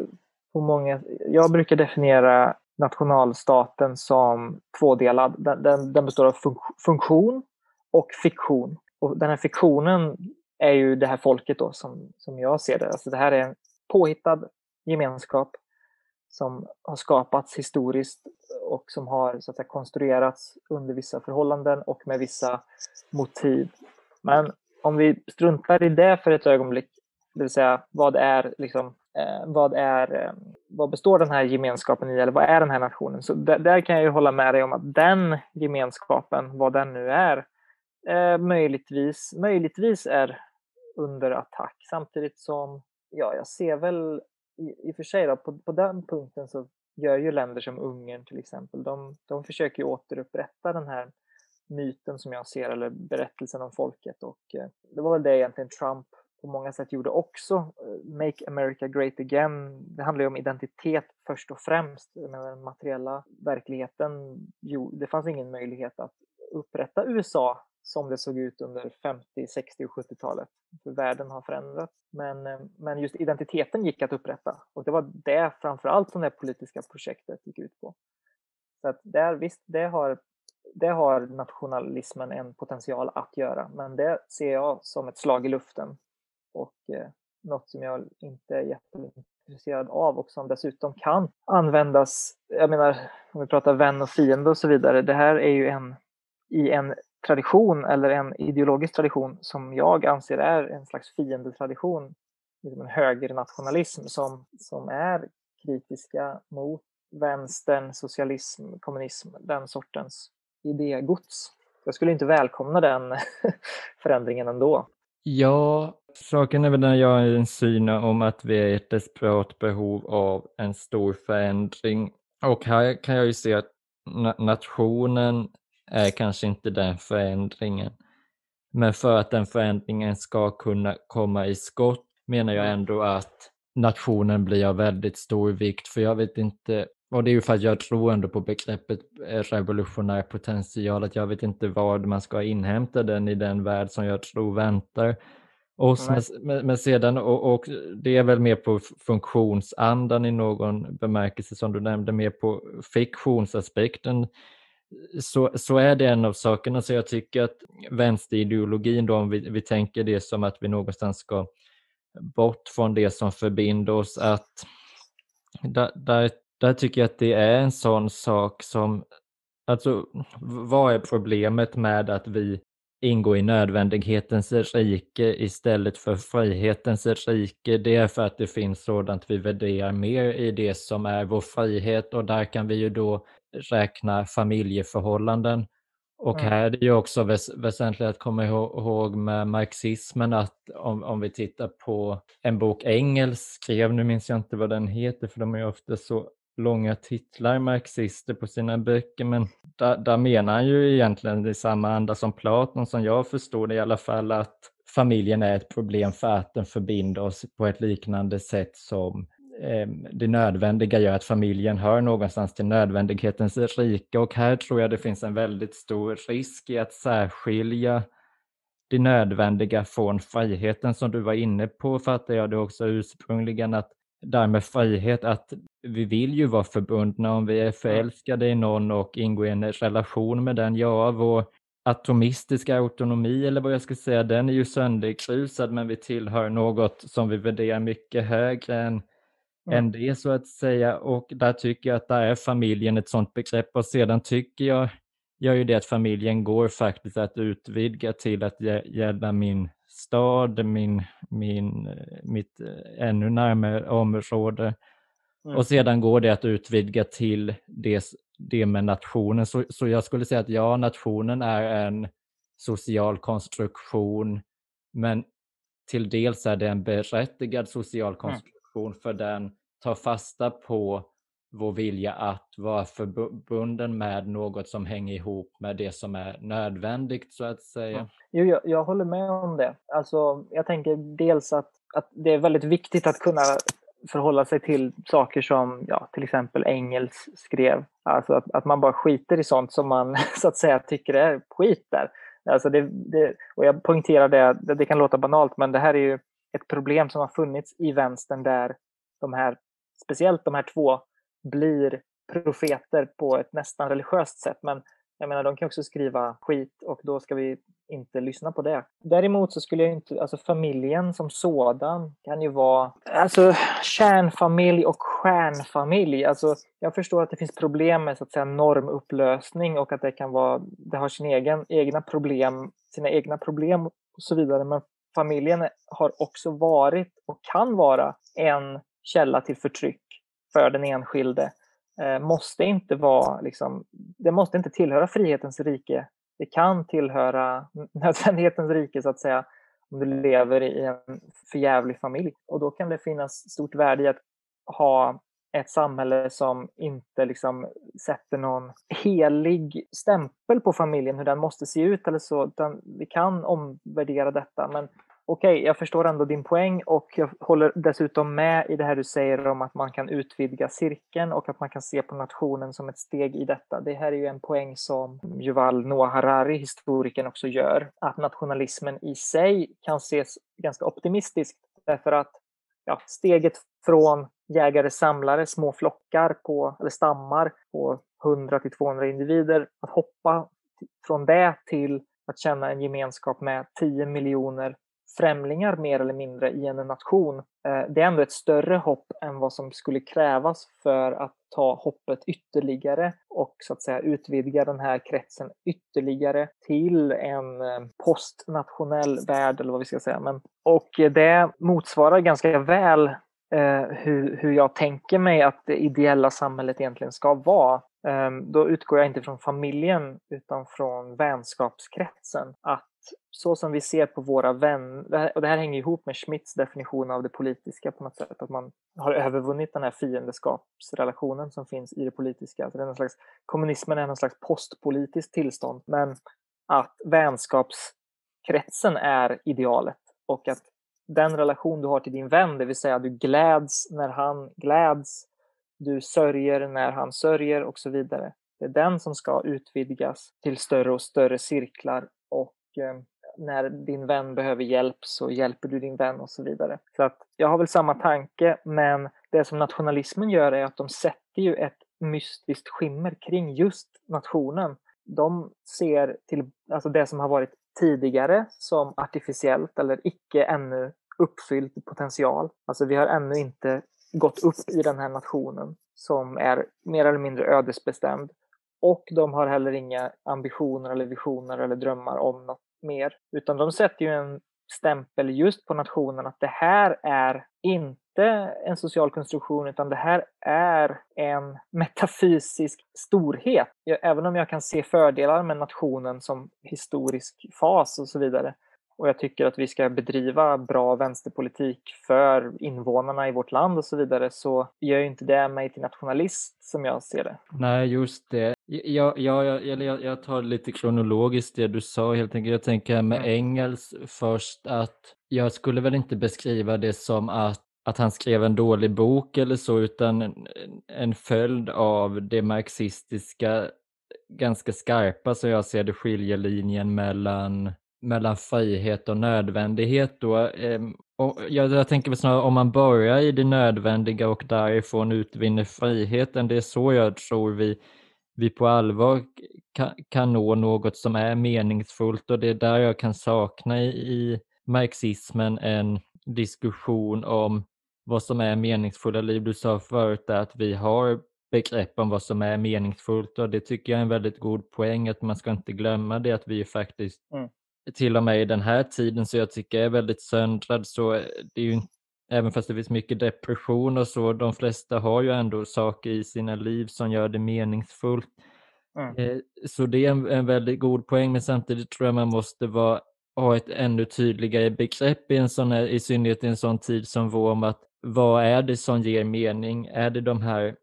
många, jag brukar definiera nationalstaten som tvådelad. Den, den, den består av fun funktion och fiktion. Och den här fiktionen är ju det här folket då som, som jag ser det. Alltså det här är en påhittad gemenskap som har skapats historiskt och som har så att säga, konstruerats under vissa förhållanden och med vissa motiv. Men om vi struntar i det för ett ögonblick, det vill säga vad är liksom, eh, vad, är, eh, vad består den här gemenskapen i eller vad är den här nationen? Så där, där kan jag ju hålla med dig om att den gemenskapen, vad den nu är, eh, möjligtvis, möjligtvis är under attack samtidigt som ja, jag ser väl i, i och för sig då, på, på den punkten så gör ju länder som Ungern till exempel, de, de försöker återupprätta den här myten som jag ser, eller berättelsen om folket. Och eh, det var väl det egentligen Trump på många sätt gjorde också. Eh, Make America Great Again. Det handlar ju om identitet först och främst. Men den materiella verkligheten, jo, det fanns ingen möjlighet att upprätta USA som det såg ut under 50, 60 och 70-talet. För världen har förändrats. Men, eh, men just identiteten gick att upprätta och det var det framförallt som det politiska projektet gick ut på. Så att där, visst, det har, det har nationalismen en potential att göra, men det ser jag som ett slag i luften och eh, något som jag inte är jätteintresserad av och som dessutom kan användas, jag menar om vi pratar vän och fiende och så vidare, det här är ju en i en tradition eller en ideologisk tradition som jag anser är en slags fiendetradition, liksom en högernationalism som, som är kritiska mot vänstern, socialism, kommunism, den sortens idégods. Jag skulle inte välkomna den [laughs] förändringen ändå. Ja, saken är väl när jag har en syn om att vi är i ett desperat behov av en stor förändring. Och här kan jag ju se att nationen är kanske inte den förändringen. Men för att den förändringen ska kunna komma i skott menar jag ändå att nationen blir av väldigt stor vikt. För jag vet inte, och det är ju för att jag tror ändå på begreppet eh, revolutionär potential, att jag vet inte vad man ska inhämta den i den värld som jag tror väntar oss. Men, men, sedan, och, och, det är väl mer på funktionsandan i någon bemärkelse som du nämnde, mer på fiktionsaspekten så, så är det en av sakerna. Så jag tycker att vänsterideologin, då, om vi, vi tänker det som att vi någonstans ska bort från det som förbinder oss, att där, där, där tycker jag att det är en sån sak som, alltså vad är problemet med att vi ingår i nödvändighetens rike istället för frihetens rike. Det är för att det finns sådant vi värderar mer i det som är vår frihet och där kan vi ju då räkna familjeförhållanden. Och mm. här är det ju också väs väsentligt att komma ihåg med marxismen att om, om vi tittar på en bok Engels skrev, nu minns jag inte vad den heter för de är ofta så långa titlar, marxister, på sina böcker, men där, där menar han ju egentligen i samma anda som Platon, som jag förstår det i alla fall, att familjen är ett problem för att den förbinder oss på ett liknande sätt som eh, det nödvändiga gör att familjen hör någonstans till nödvändighetens rike. Och här tror jag det finns en väldigt stor risk i att särskilja det nödvändiga från friheten som du var inne på fattar jag det också ursprungligen att där med frihet att vi vill ju vara förbundna om vi är förälskade i någon och ingår i en relation med den. Ja, vår atomistiska autonomi eller vad jag ska säga, den är ju sönderkrusad men vi tillhör något som vi värderar mycket högre än mm. än det så att säga. Och där tycker jag att där är familjen ett sådant begrepp och sedan tycker jag gör ju det att familjen går faktiskt att utvidga till att gälla min stad, min, min, mitt eh, ännu närmare område. Mm. Och sedan går det att utvidga till det, det med nationen. Så, så jag skulle säga att ja, nationen är en social konstruktion, men till dels är det en berättigad social mm. konstruktion mm. för den tar fasta på vår vilja att vara förbunden med något som hänger ihop med det som är nödvändigt så att säga. Mm. Jo, jag, jag, håller med om det. Alltså, jag tänker dels att, att det är väldigt viktigt att kunna förhålla sig till saker som ja, till exempel Engels skrev. Alltså att, att man bara skiter i sånt som man [laughs] så att säga tycker är skit där. Alltså det, det, och jag poängterar det, det kan låta banalt men det här är ju ett problem som har funnits i vänstern där de här speciellt de här två blir profeter på ett nästan religiöst sätt. Men jag menar, de kan också skriva skit och då ska vi inte lyssna på det. Däremot så skulle jag inte, alltså familjen som sådan kan ju vara, alltså kärnfamilj och stjärnfamilj. Alltså jag förstår att det finns problem med så att säga normupplösning och att det kan vara, det har sin egen, egna problem, sina egna problem och så vidare. Men familjen har också varit och kan vara en källa till förtryck för den enskilde. Eh, måste inte vara, liksom, det måste inte tillhöra frihetens rike. Det kan tillhöra [laughs] nödvändighetens rike så att säga om du lever i en förjävlig familj. Och då kan det finnas stort värde i att ha ett samhälle som inte liksom sätter någon helig stämpel på familjen, hur den måste se ut eller så, utan vi kan omvärdera detta. Men okej, okay, jag förstår ändå din poäng och jag håller dessutom med i det här du säger om att man kan utvidga cirkeln och att man kan se på nationen som ett steg i detta. Det här är ju en poäng som Yuval Noah Harari, historikern, också gör. Att nationalismen i sig kan ses ganska optimistiskt därför att ja, steget från jägare-samlare, små flockar på, eller stammar på 100 till 200 individer, att hoppa från det till att känna en gemenskap med 10 miljoner främlingar mer eller mindre i en nation. Eh, det är ändå ett större hopp än vad som skulle krävas för att ta hoppet ytterligare och så att säga utvidga den här kretsen ytterligare till en eh, postnationell värld eller vad vi ska säga. Men, och det motsvarar ganska väl eh, hur, hur jag tänker mig att det ideella samhället egentligen ska vara. Um, då utgår jag inte från familjen utan från vänskapskretsen. Att så som vi ser på våra vänner, och det här hänger ihop med Schmitts definition av det politiska på något sätt, att man har övervunnit den här fiendskapsrelationen som finns i det politiska. Alltså det är någon slags, kommunismen är någon slags postpolitiskt tillstånd, men att vänskapskretsen är idealet och att den relation du har till din vän, det vill säga du gläds när han gläds, du sörjer när han sörjer och så vidare. Det är den som ska utvidgas till större och större cirklar och Eh, när din vän behöver hjälp så hjälper du din vän och så vidare. Så att jag har väl samma tanke, men det som nationalismen gör är att de sätter ju ett mystiskt skimmer kring just nationen. De ser till alltså det som har varit tidigare som artificiellt eller icke ännu uppfylld potential. Alltså vi har ännu inte gått upp i den här nationen som är mer eller mindre ödesbestämd. Och de har heller inga ambitioner eller visioner eller drömmar om något mer. Utan de sätter ju en stämpel just på nationen att det här är inte en social konstruktion utan det här är en metafysisk storhet. Även om jag kan se fördelar med nationen som historisk fas och så vidare och jag tycker att vi ska bedriva bra vänsterpolitik för invånarna i vårt land och så vidare så gör inte det mig till nationalist som jag ser det. Nej, just det. Jag, jag, jag, jag tar lite kronologiskt det du sa helt enkelt. Jag tänker med mm. Engels först att jag skulle väl inte beskriva det som att att han skrev en dålig bok eller så, utan en, en följd av det marxistiska, ganska skarpa, så jag ser det, skiljelinjen mellan mellan frihet och nödvändighet då. Ehm, och jag, jag tänker snarare om man börjar i det nödvändiga och därifrån utvinner friheten, det är så jag tror vi, vi på allvar kan, kan nå något som är meningsfullt och det är där jag kan sakna i, i marxismen en diskussion om vad som är meningsfulla liv. Du sa förut att vi har begrepp om vad som är meningsfullt och det tycker jag är en väldigt god poäng att man ska inte glömma det att vi faktiskt mm till och med i den här tiden så jag tycker jag är väldigt söndrad så det är ju även fast det finns mycket depression och så, de flesta har ju ändå saker i sina liv som gör det meningsfullt. Mm. Eh, så det är en, en, väldigt god poäng, men samtidigt tror jag man måste vara, ha ett ännu tydligare begrepp i, en sån här, i synnerhet i en sån tid som vår om att vad är det som ger mening? Är det de här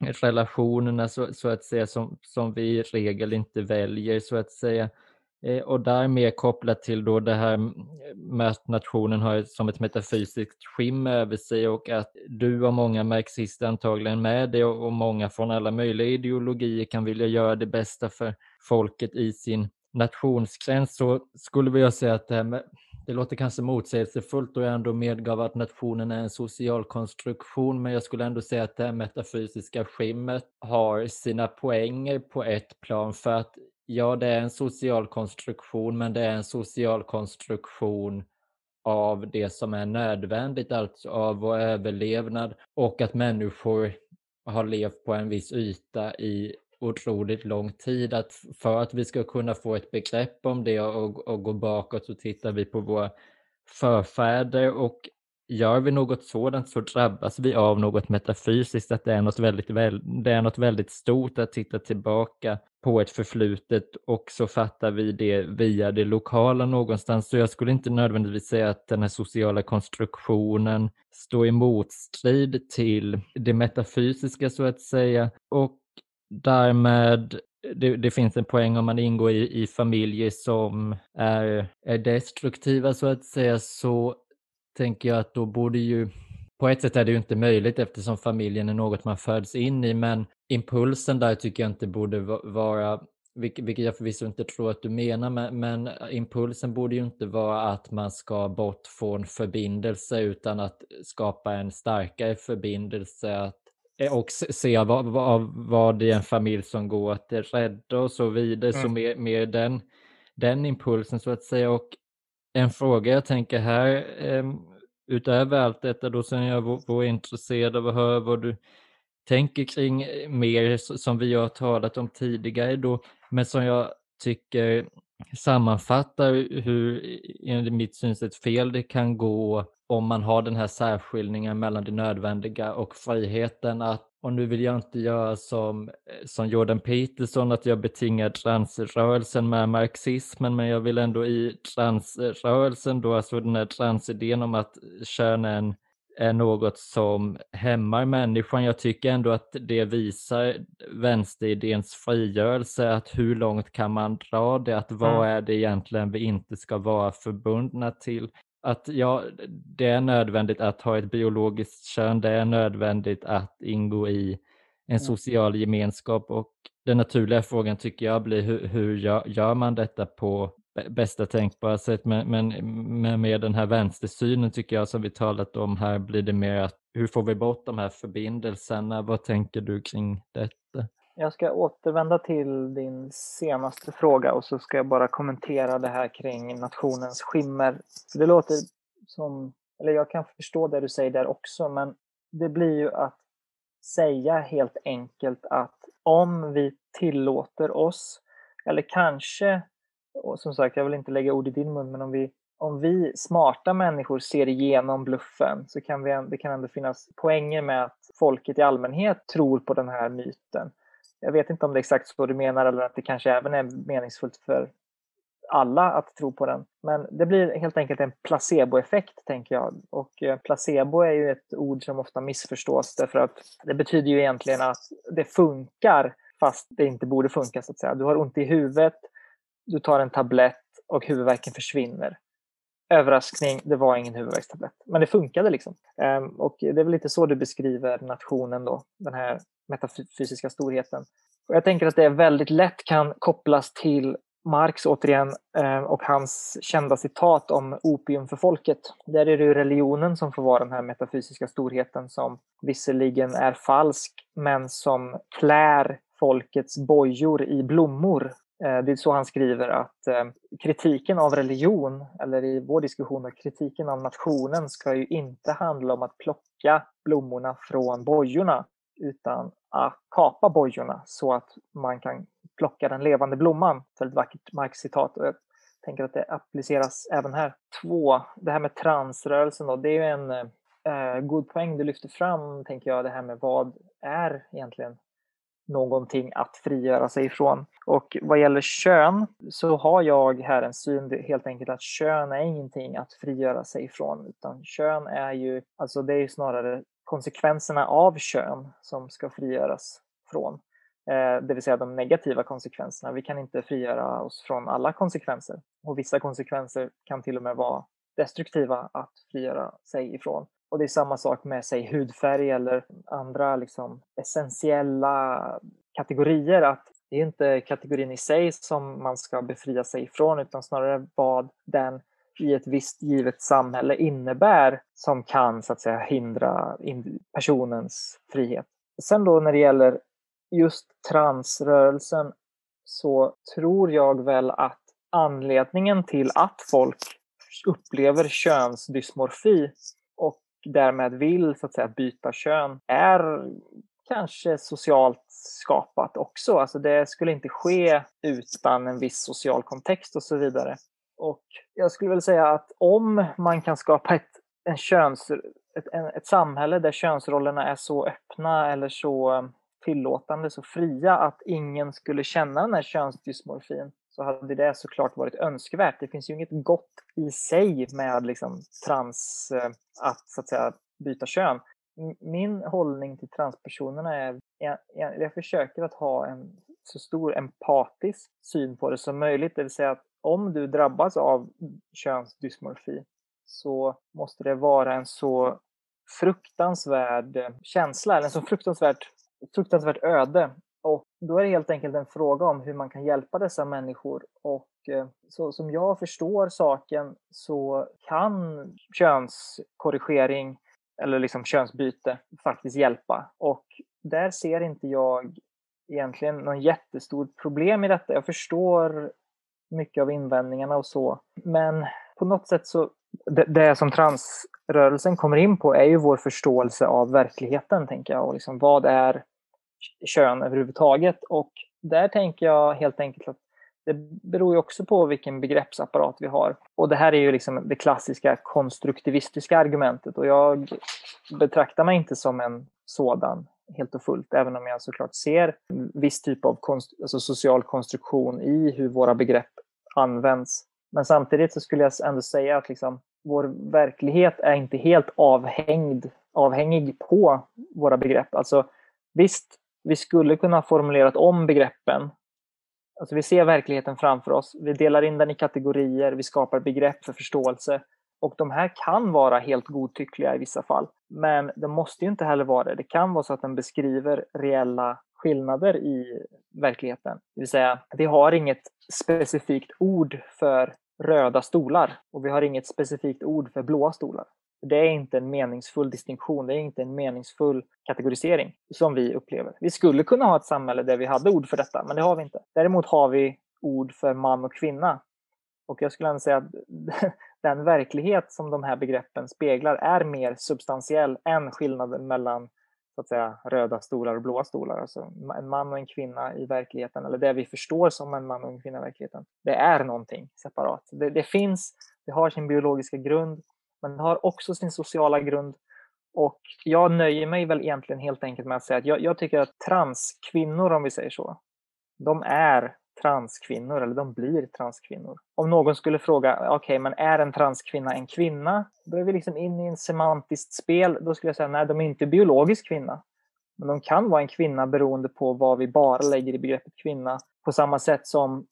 relationerna så, så att säga som, som vi i regel inte väljer så att säga? Eh, och där mer kopplat till då det här med att nationen har som ett metafysiskt skimmer över sig och att du och många marxister antagligen med dig och många från alla möjliga ideologier kan vilja göra det bästa för folket i sin nationsgräns så skulle jag säga att det här med det låter kanske motsägelsefullt och jag ändå medgav att nationen är en social konstruktion, men jag skulle ändå säga att det här metafysiska skimmet har sina poänger på ett plan för att ja, det är en social konstruktion, men det är en social konstruktion av det som är nödvändigt, alltså av vår överlevnad och att människor har levt på en viss yta i otroligt lång tid. Att för att vi ska kunna få ett begrepp om det och, och gå bakåt så tittar vi på våra förfäder och gör vi något sådant så drabbas vi av något metafysiskt, att det är något väldigt, det är något väldigt stort att titta tillbaka på ett förflutet och så fattar vi det via det lokala någonstans. Så jag skulle inte nödvändigtvis säga att den här sociala konstruktionen står i motstrid till det metafysiska så att säga. Och därmed det, det, finns en poäng om man ingår i, i familjer som är, är destruktiva så att säga så tänker jag att då borde ju på ett sätt är det ju inte möjligt eftersom familjen är något man föds in i men impulsen där tycker jag inte borde vara vilket jag förvisso inte tror att du menar, men, men, impulsen borde ju inte vara att man ska bort från förbindelse utan att skapa en starkare förbindelse att, eh, och se vad, vad, vad det är en familj som går att rädda och så vidare. Mm. Så mer, mer den, den impulsen så att säga. Och en fråga jag tänker här, um, utöver allt detta då som jag vore intresserad av att höra vad du tänker kring eh, mer som vi har talat om tidigare då, men som jag tycker sammanfattar hur eh, enligt mitt synsätt fel det kan gå om man har den här särskiljningen mellan det nödvändiga och friheten att och nu vill jag inte göra som, som Jordan Peterson, att jag betingar transrörelsen med marxismen, men jag vill ändå i transrörelsen då, alltså den här transidén om att kön är, en, är något som hämmar människan. Jag tycker ändå att det visar vänsteridéns frigörelse, att hur långt kan man dra det, att vad mm. är det egentligen vi inte ska vara förbundna till? Att ja, det är nödvändigt att ha ett biologiskt kön, det är nödvändigt att ingå i en mm. social gemenskap och den naturliga frågan tycker jag blir hur, hur gör, man detta på bästa tänkbara sätt? Men, men, men med den här vänstersynen tycker jag som vi talat om här blir det mer att hur får vi bort de här förbindelserna? Vad tänker du kring detta? Jag ska återvända till din senaste fråga och så ska jag bara kommentera det här kring nationens skimmer. det låter som, eller jag kan förstå det du säger där också, men det blir ju att säga helt enkelt att om vi tillåter oss, eller kanske, och som sagt jag vill inte lägga ord i din mun, men om vi, om vi smarta människor ser igenom bluffen så kan vi, det kan ändå finnas poänger med att folket i allmänhet tror på den här myten. Jag vet inte om det är exakt så du menar eller att det kanske även är meningsfullt för alla att tro på den. Men det blir helt enkelt en placeboeffekt, tänker jag. Och eh, placebo är ju ett ord som ofta missförstås därför att det betyder ju egentligen att det funkar fast det inte borde funka, så att säga. Du har ont i huvudet, du tar en tablett och huvudvärken försvinner. Överraskning, det var ingen huvudvärkstablett. Men det funkade liksom. Ehm, och det är väl lite så du beskriver nationen då, den här metafysiska storheten. Och jag tänker att det väldigt lätt kan kopplas till Marx återigen ehm, och hans kända citat om opium för folket. Där är det religionen som får vara den här metafysiska storheten som visserligen är falsk men som klär folkets bojor i blommor. Eh, det är så han skriver att eh, kritiken av religion, eller i vår diskussion, kritiken av nationen ska ju inte handla om att plocka blommorna från bojorna utan att kapa bojorna så att man kan plocka den levande blomman. Ett väldigt vackert Marx-citat och jag tänker att det appliceras även här. Två, det här med transrörelsen då, det är ju en eh, god poäng du lyfter fram, tänker jag, det här med vad är egentligen någonting att frigöra sig ifrån. Och vad gäller kön så har jag här en syn helt enkelt att kön är ingenting att frigöra sig ifrån utan kön är ju, alltså det är ju snarare konsekvenserna av kön som ska frigöras från. Eh, det vill säga de negativa konsekvenserna. Vi kan inte frigöra oss från alla konsekvenser. Och vissa konsekvenser kan till och med vara destruktiva att frigöra sig ifrån. Och det är samma sak med säg hudfärg eller andra liksom, essentiella kategorier. Att det är inte kategorin i sig som man ska befria sig ifrån utan snarare vad den i ett visst givet samhälle innebär som kan så att säga hindra personens frihet. Sen då när det gäller just transrörelsen så tror jag väl att anledningen till att folk upplever könsdysmorfi därmed vill så att säga byta kön är kanske socialt skapat också. Alltså det skulle inte ske utan en viss social kontext och så vidare. Och jag skulle väl säga att om man kan skapa ett, en köns, ett, ett samhälle där könsrollerna är så öppna eller så tillåtande, så fria att ingen skulle känna den här könsdysmorfin så hade det såklart varit önskvärt. Det finns ju inget gott i sig med liksom trans, eh, att så att säga byta kön. Min hållning till transpersonerna är, jag, jag försöker att ha en så stor empatisk syn på det som möjligt, det vill säga att om du drabbas av könsdysmorfi så måste det vara en så fruktansvärd eh, känsla, eller en så fruktansvärt, fruktansvärt öde. Då är det helt enkelt en fråga om hur man kan hjälpa dessa människor. Och eh, så som jag förstår saken så kan könskorrigering eller liksom könsbyte faktiskt hjälpa. Och där ser inte jag egentligen någon jättestor problem i detta. Jag förstår mycket av invändningarna och så. Men på något sätt så, det, det som transrörelsen kommer in på är ju vår förståelse av verkligheten, tänker jag. Och liksom, vad är kön överhuvudtaget? Och där tänker jag helt enkelt att det beror ju också på vilken begreppsapparat vi har. Och det här är ju liksom det klassiska konstruktivistiska argumentet och jag betraktar mig inte som en sådan helt och fullt, även om jag såklart ser viss typ av konst, alltså social konstruktion i hur våra begrepp används. Men samtidigt så skulle jag ändå säga att liksom, vår verklighet är inte helt avhängd, avhängig på våra begrepp. Alltså visst, vi skulle kunna formulerat om begreppen. Alltså vi ser verkligheten framför oss, vi delar in den i kategorier, vi skapar begrepp för förståelse. Och de här kan vara helt godtyckliga i vissa fall. Men de måste ju inte heller vara det. Det kan vara så att den beskriver reella skillnader i verkligheten. Det vill säga, vi har inget specifikt ord för röda stolar och vi har inget specifikt ord för blåa stolar. Det är inte en meningsfull distinktion, det är inte en meningsfull kategorisering som vi upplever. Vi skulle kunna ha ett samhälle där vi hade ord för detta, men det har vi inte. Däremot har vi ord för man och kvinna. Och jag skulle ändå säga att [laughs] den verklighet som de här begreppen speglar är mer substantiell än skillnaden mellan så att säga, röda stolar och blåa stolar. Alltså en man och en kvinna i verkligheten, eller det vi förstår som en man och en kvinna i verkligheten, det är någonting separat. Det, det finns, det har sin biologiska grund, men det har också sin sociala grund. Och jag nöjer mig väl egentligen helt enkelt med att säga att jag, jag tycker att transkvinnor, om vi säger så, de är transkvinnor eller de blir transkvinnor. Om någon skulle fråga, okej, okay, men är en transkvinna en kvinna? Då är vi liksom inne i en semantiskt spel. Då skulle jag säga, nej, de är inte biologisk kvinna. Men de kan vara en kvinna beroende på vad vi bara lägger i begreppet kvinna. På samma sätt som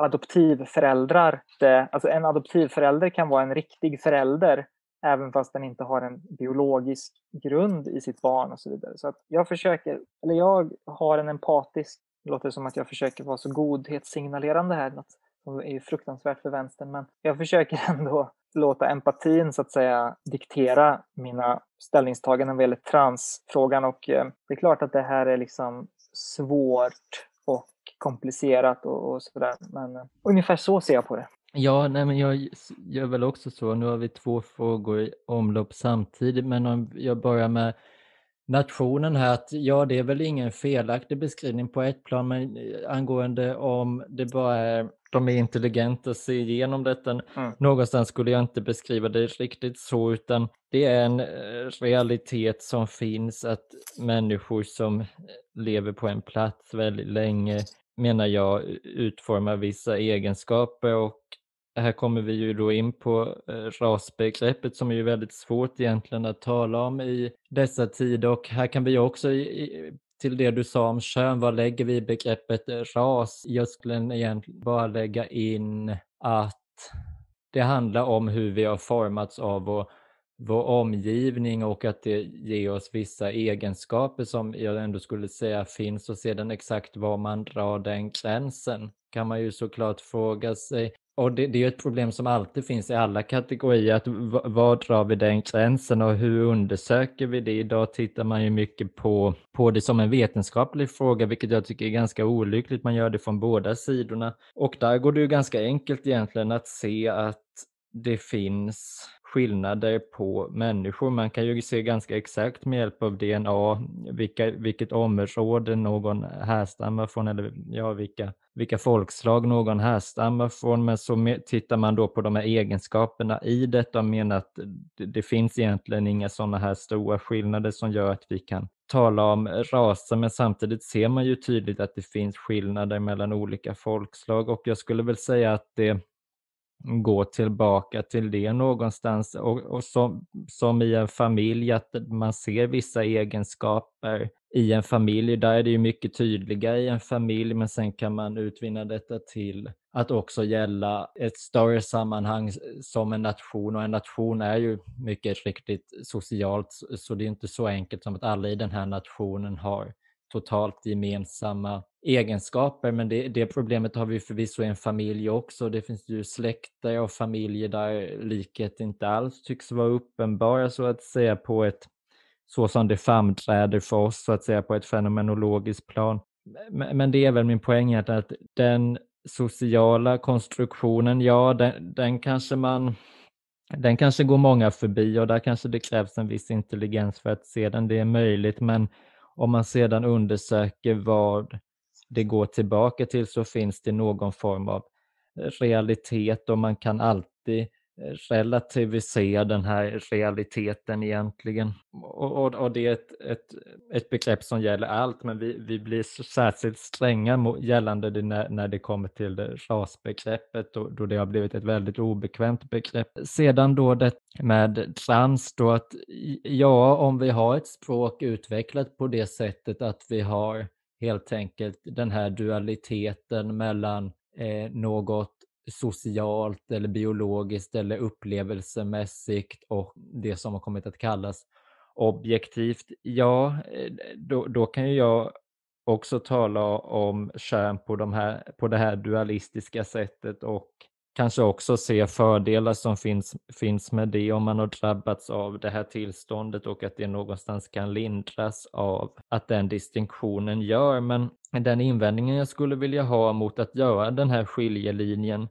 adoptivföräldrar, det, alltså en adoptivförälder kan vara en riktig förälder även fast den inte har en biologisk grund i sitt barn och så vidare. Så att jag försöker, eller jag har en empatisk det låter som att jag försöker vara så godhetssignalerande här, något som är fruktansvärt för vänstern, men jag försöker [laughs] ändå låta empatin så att säga diktera mina ställningstaganden vad gäller transfrågan och eh, det är klart att det här är liksom svårt och komplicerat och, och sådär, men eh, ungefär så ser jag på det. Ja, nej, men jag gör väl också så. Nu har vi två frågor i omlopp samtidigt, men om jag börjar med nationen här att ja, det är väl ingen felaktig beskrivning på ett plan, men eh, angående om det bara är de är intelligenta ser igenom detta. Mm. Någonstans skulle jag inte beskriva det riktigt så, utan det är en eh, realitet som finns att människor som lever på en plats väldigt länge, menar jag, utformar vissa egenskaper och här kommer vi ju då in på eh, rasbegreppet som är ju väldigt svårt egentligen att tala om i dessa tider och här kan vi också till det du sa om kön, vad lägger vi i begreppet eh, ras? Jag skulle egentligen bara lägga in att det handlar om hur vi har formats av vår, vår omgivning och att det ger oss vissa egenskaper som jag ändå skulle säga finns och sedan exakt var man drar den gränsen kan man ju såklart fråga sig. Och det, det är ju ett problem som alltid finns i alla kategorier, att var drar vi den gränsen och hur undersöker vi det? Idag tittar man ju mycket på, på det som en vetenskaplig fråga, vilket jag tycker är ganska olyckligt. Man gör det från båda sidorna. Och där går det ju ganska enkelt egentligen att se att det finns skillnader på människor. Man kan ju se ganska exakt med hjälp av DNA vilka, vilket område någon härstammar från eller ja, vilka, vilka folkslag någon härstammar från. Men så med, tittar man då på de här egenskaperna i detta och menar att det, det finns egentligen inga sådana här stora skillnader som gör att vi kan tala om raser, men samtidigt ser man ju tydligt att det finns skillnader mellan olika folkslag och jag skulle väl säga att det gå tillbaka till det någonstans och, och som, som i en familj att man ser vissa egenskaper i en familj. Där är det ju mycket tydligare i en familj men sen kan man utvinna detta till att också gälla ett större sammanhang som en nation och en nation är ju mycket riktigt socialt så det är inte så enkelt som att alla i den här nationen har totalt gemensamma egenskaper, men det, det problemet har vi förvisso i en familj också. Det finns ju släkter och familjer där likhet inte alls tycks vara uppenbara så att säga på ett så som det framträder för oss så att säga på ett fenomenologiskt plan. Men, men det är väl min poäng att den sociala konstruktionen, ja den, den kanske man den kanske går många förbi och där kanske det krävs en viss intelligens för att se den, det är möjligt, men om man sedan undersöker vad det går tillbaka till så finns det någon form av eh, realitet och man kan alltid relativisera den här realiteten egentligen. Och, och, och det är ett, ett, ett begrepp som gäller allt, men vi, vi blir särskilt stränga gällande det när, när det kommer till det rasbegreppet, då, då det har blivit ett väldigt obekvämt begrepp. Sedan då det med trans, då att ja, om vi har ett språk utvecklat på det sättet att vi har helt enkelt den här dualiteten mellan eh, något socialt eller biologiskt eller upplevelsemässigt och det som har kommit att kallas objektivt, ja, eh, då, då kan ju jag också tala om kön på, de här, på det här dualistiska sättet och kanske också se fördelar som finns, finns med det om man har drabbats av det här tillståndet och att det någonstans kan lindras av att den distinktionen gör. Men den invändningen jag skulle vilja ha mot att göra den här skiljelinjen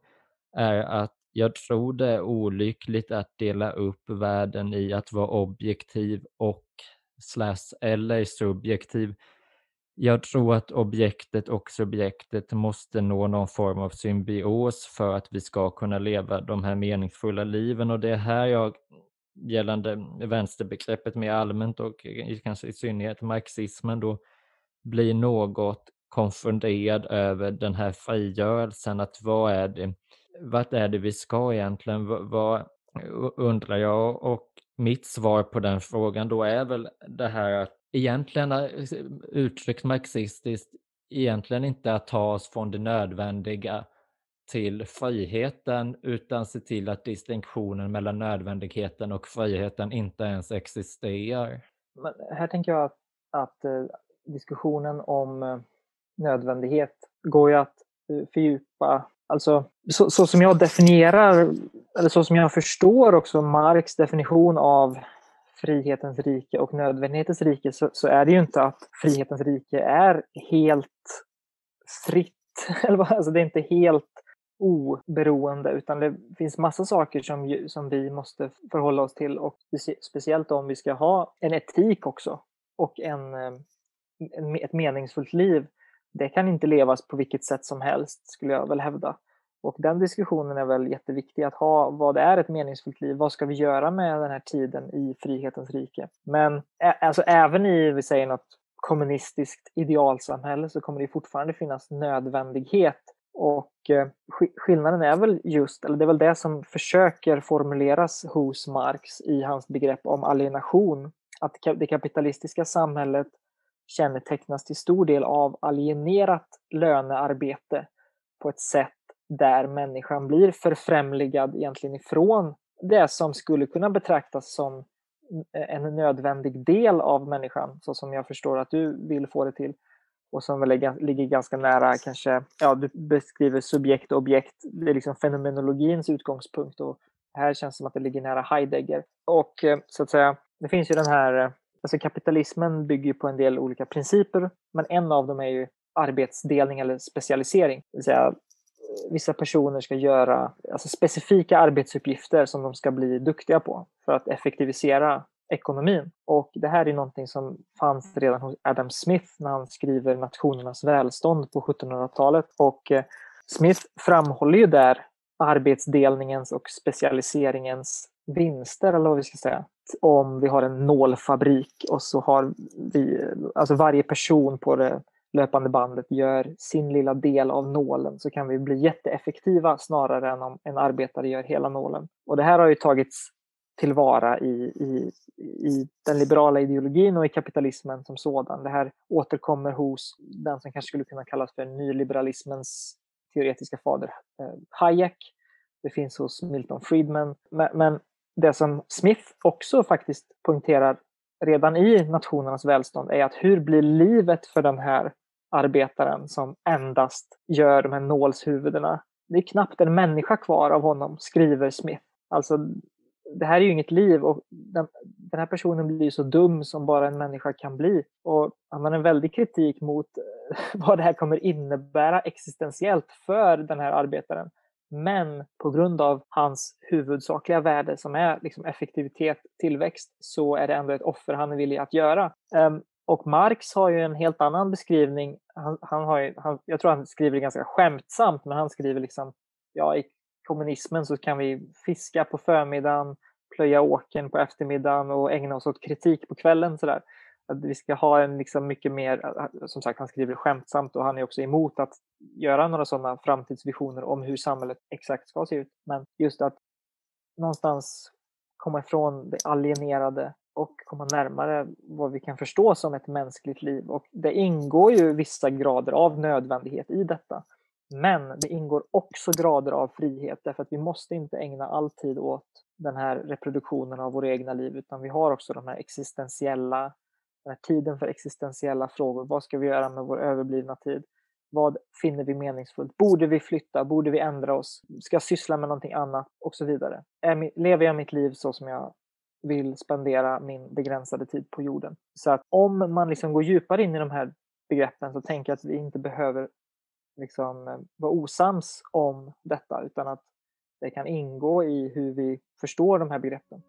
är att jag tror det är olyckligt att dela upp världen i att vara objektiv och slash eller subjektiv. Jag tror att objektet och subjektet måste nå någon form av symbios för att vi ska kunna leva de här meningsfulla liven och det är här jag gällande vänsterbegreppet mer allmänt och kanske i synnerhet marxismen då blir något konfunderad över den här frigörelsen, att vad är det vart är det vi ska egentligen? Vad, undrar jag och mitt svar på den frågan då är väl det här att egentligen uttryckt marxistiskt egentligen inte att ta oss från det nödvändiga till friheten utan se till att distinktionen mellan nödvändigheten och friheten inte ens existerar. Men här tänker jag att, att eh, diskussionen om eh, nödvändighet går ju att fördjupa Alltså, så, så, som jag definierar, eller så som jag förstår också Marx definition av frihetens rike och nödvändighetens rike så, så är det ju inte att frihetens rike är helt fritt. [laughs] alltså det är inte helt oberoende utan det finns massa saker som, som vi måste förhålla oss till och speciellt om vi ska ha en etik också och en, eh, en, ett meningsfullt liv det kan inte levas på vilket sätt som helst, skulle jag väl hävda. Och den diskussionen är väl jätteviktig att ha. Vad är ett meningsfullt liv? Vad ska vi göra med den här tiden i frihetens rike? Men alltså, även i, vi säger något kommunistiskt idealsamhälle så kommer det fortfarande finnas nödvändighet. Och eh, skillnaden är väl just, eller det är väl det som försöker formuleras hos Marx i hans begrepp om alienation. Att det kapitalistiska samhället kännetecknas till stor del av alienerat lönearbete på ett sätt där människan blir förfrämligad egentligen ifrån det som skulle kunna betraktas som en nödvändig del av människan, så som jag förstår att du vill få det till. och som väl ligger ganska nära kanske, ja du beskriver subjekt och objekt, det är liksom fenomenologins utgångspunkt och här känns det som att det ligger nära Heidegger. Och eh, så att säga, det finns ju den här, eh, alltså kapitalismen bygger på en del olika principer, men en av dem är ju arbetsdelning eller specialisering. Det vill säga, eh, vissa personer ska göra alltså specifika arbetsuppgifter som de ska bli duktiga på för att effektivisera ekonomin. Och det här är någonting som fanns redan hos Adam Smith när han skriver Nationernas välstånd på 1700-talet. Och eh, Smith framhåller ju där arbetsdelningens och specialiseringens vinster, eller vad vi ska säga. Om vi har en nålfabrik och så har vi, alltså varje person på det löpande bandet gör sin lilla del av nålen så kan vi bli jätteeffektiva snarare än om en arbetare gör hela nålen. Och det här har ju tagits tillvara i, i, i den liberala ideologin och i kapitalismen som sådan. Det här återkommer hos den som kanske skulle kunna kallas för nyliberalismens teoretiska fader eh, Hayek. Det finns hos Milton Friedman. Men, men det som Smith också faktiskt poängterar redan i nationernas välstånd är att hur blir livet för den här arbetaren som endast gör de här nålshuvudena? Det är knappt en människa kvar av honom, skriver Smith. Alltså, det här är ju inget liv och den, den här personen blir så dum som bara en människa kan bli. Och han har en väldig kritik mot eh, [laughs] vad det här kommer innebära existentiellt för den här arbetaren. Men på grund av hans huvudsakliga värde som är liksom effektivitet, tillväxt, så är det ändå ett offer han är villig att göra. Um, och Marx har ju en helt annan beskrivning. Han, han har ju, han, jag tror han skriver det ganska skämtsamt, men han skriver liksom, ja i kommunismen så kan vi fiska på förmiddagen, plöja åken på eftermiddagen och ägna oss åt kritik på kvällen. Sådär att vi ska ha en liksom mycket mer, som sagt han skriver skämtsamt och han är också emot att göra några sådana framtidsvisioner om hur samhället exakt ska se ut. Men just att någonstans komma ifrån det alienerade och komma närmare vad vi kan förstå som ett mänskligt liv. Och det ingår ju vissa grader av nödvändighet i detta. Men det ingår också grader av frihet därför att vi måste inte ägna all tid åt den här reproduktionen av våra egna liv utan vi har också de här existentiella den här tiden för existentiella frågor. Vad ska vi göra med vår överblivna tid? Vad finner vi meningsfullt? Borde vi flytta? Borde vi ändra oss? Ska jag syssla med någonting annat? Och så vidare. lever jag mitt liv så som jag vill spendera min begränsade tid på jorden? Så att om man liksom går djupare in i de här begreppen så tänker jag att vi inte behöver liksom eh, vara osams om detta utan att det kan ingå i hur vi förstår de här begreppen.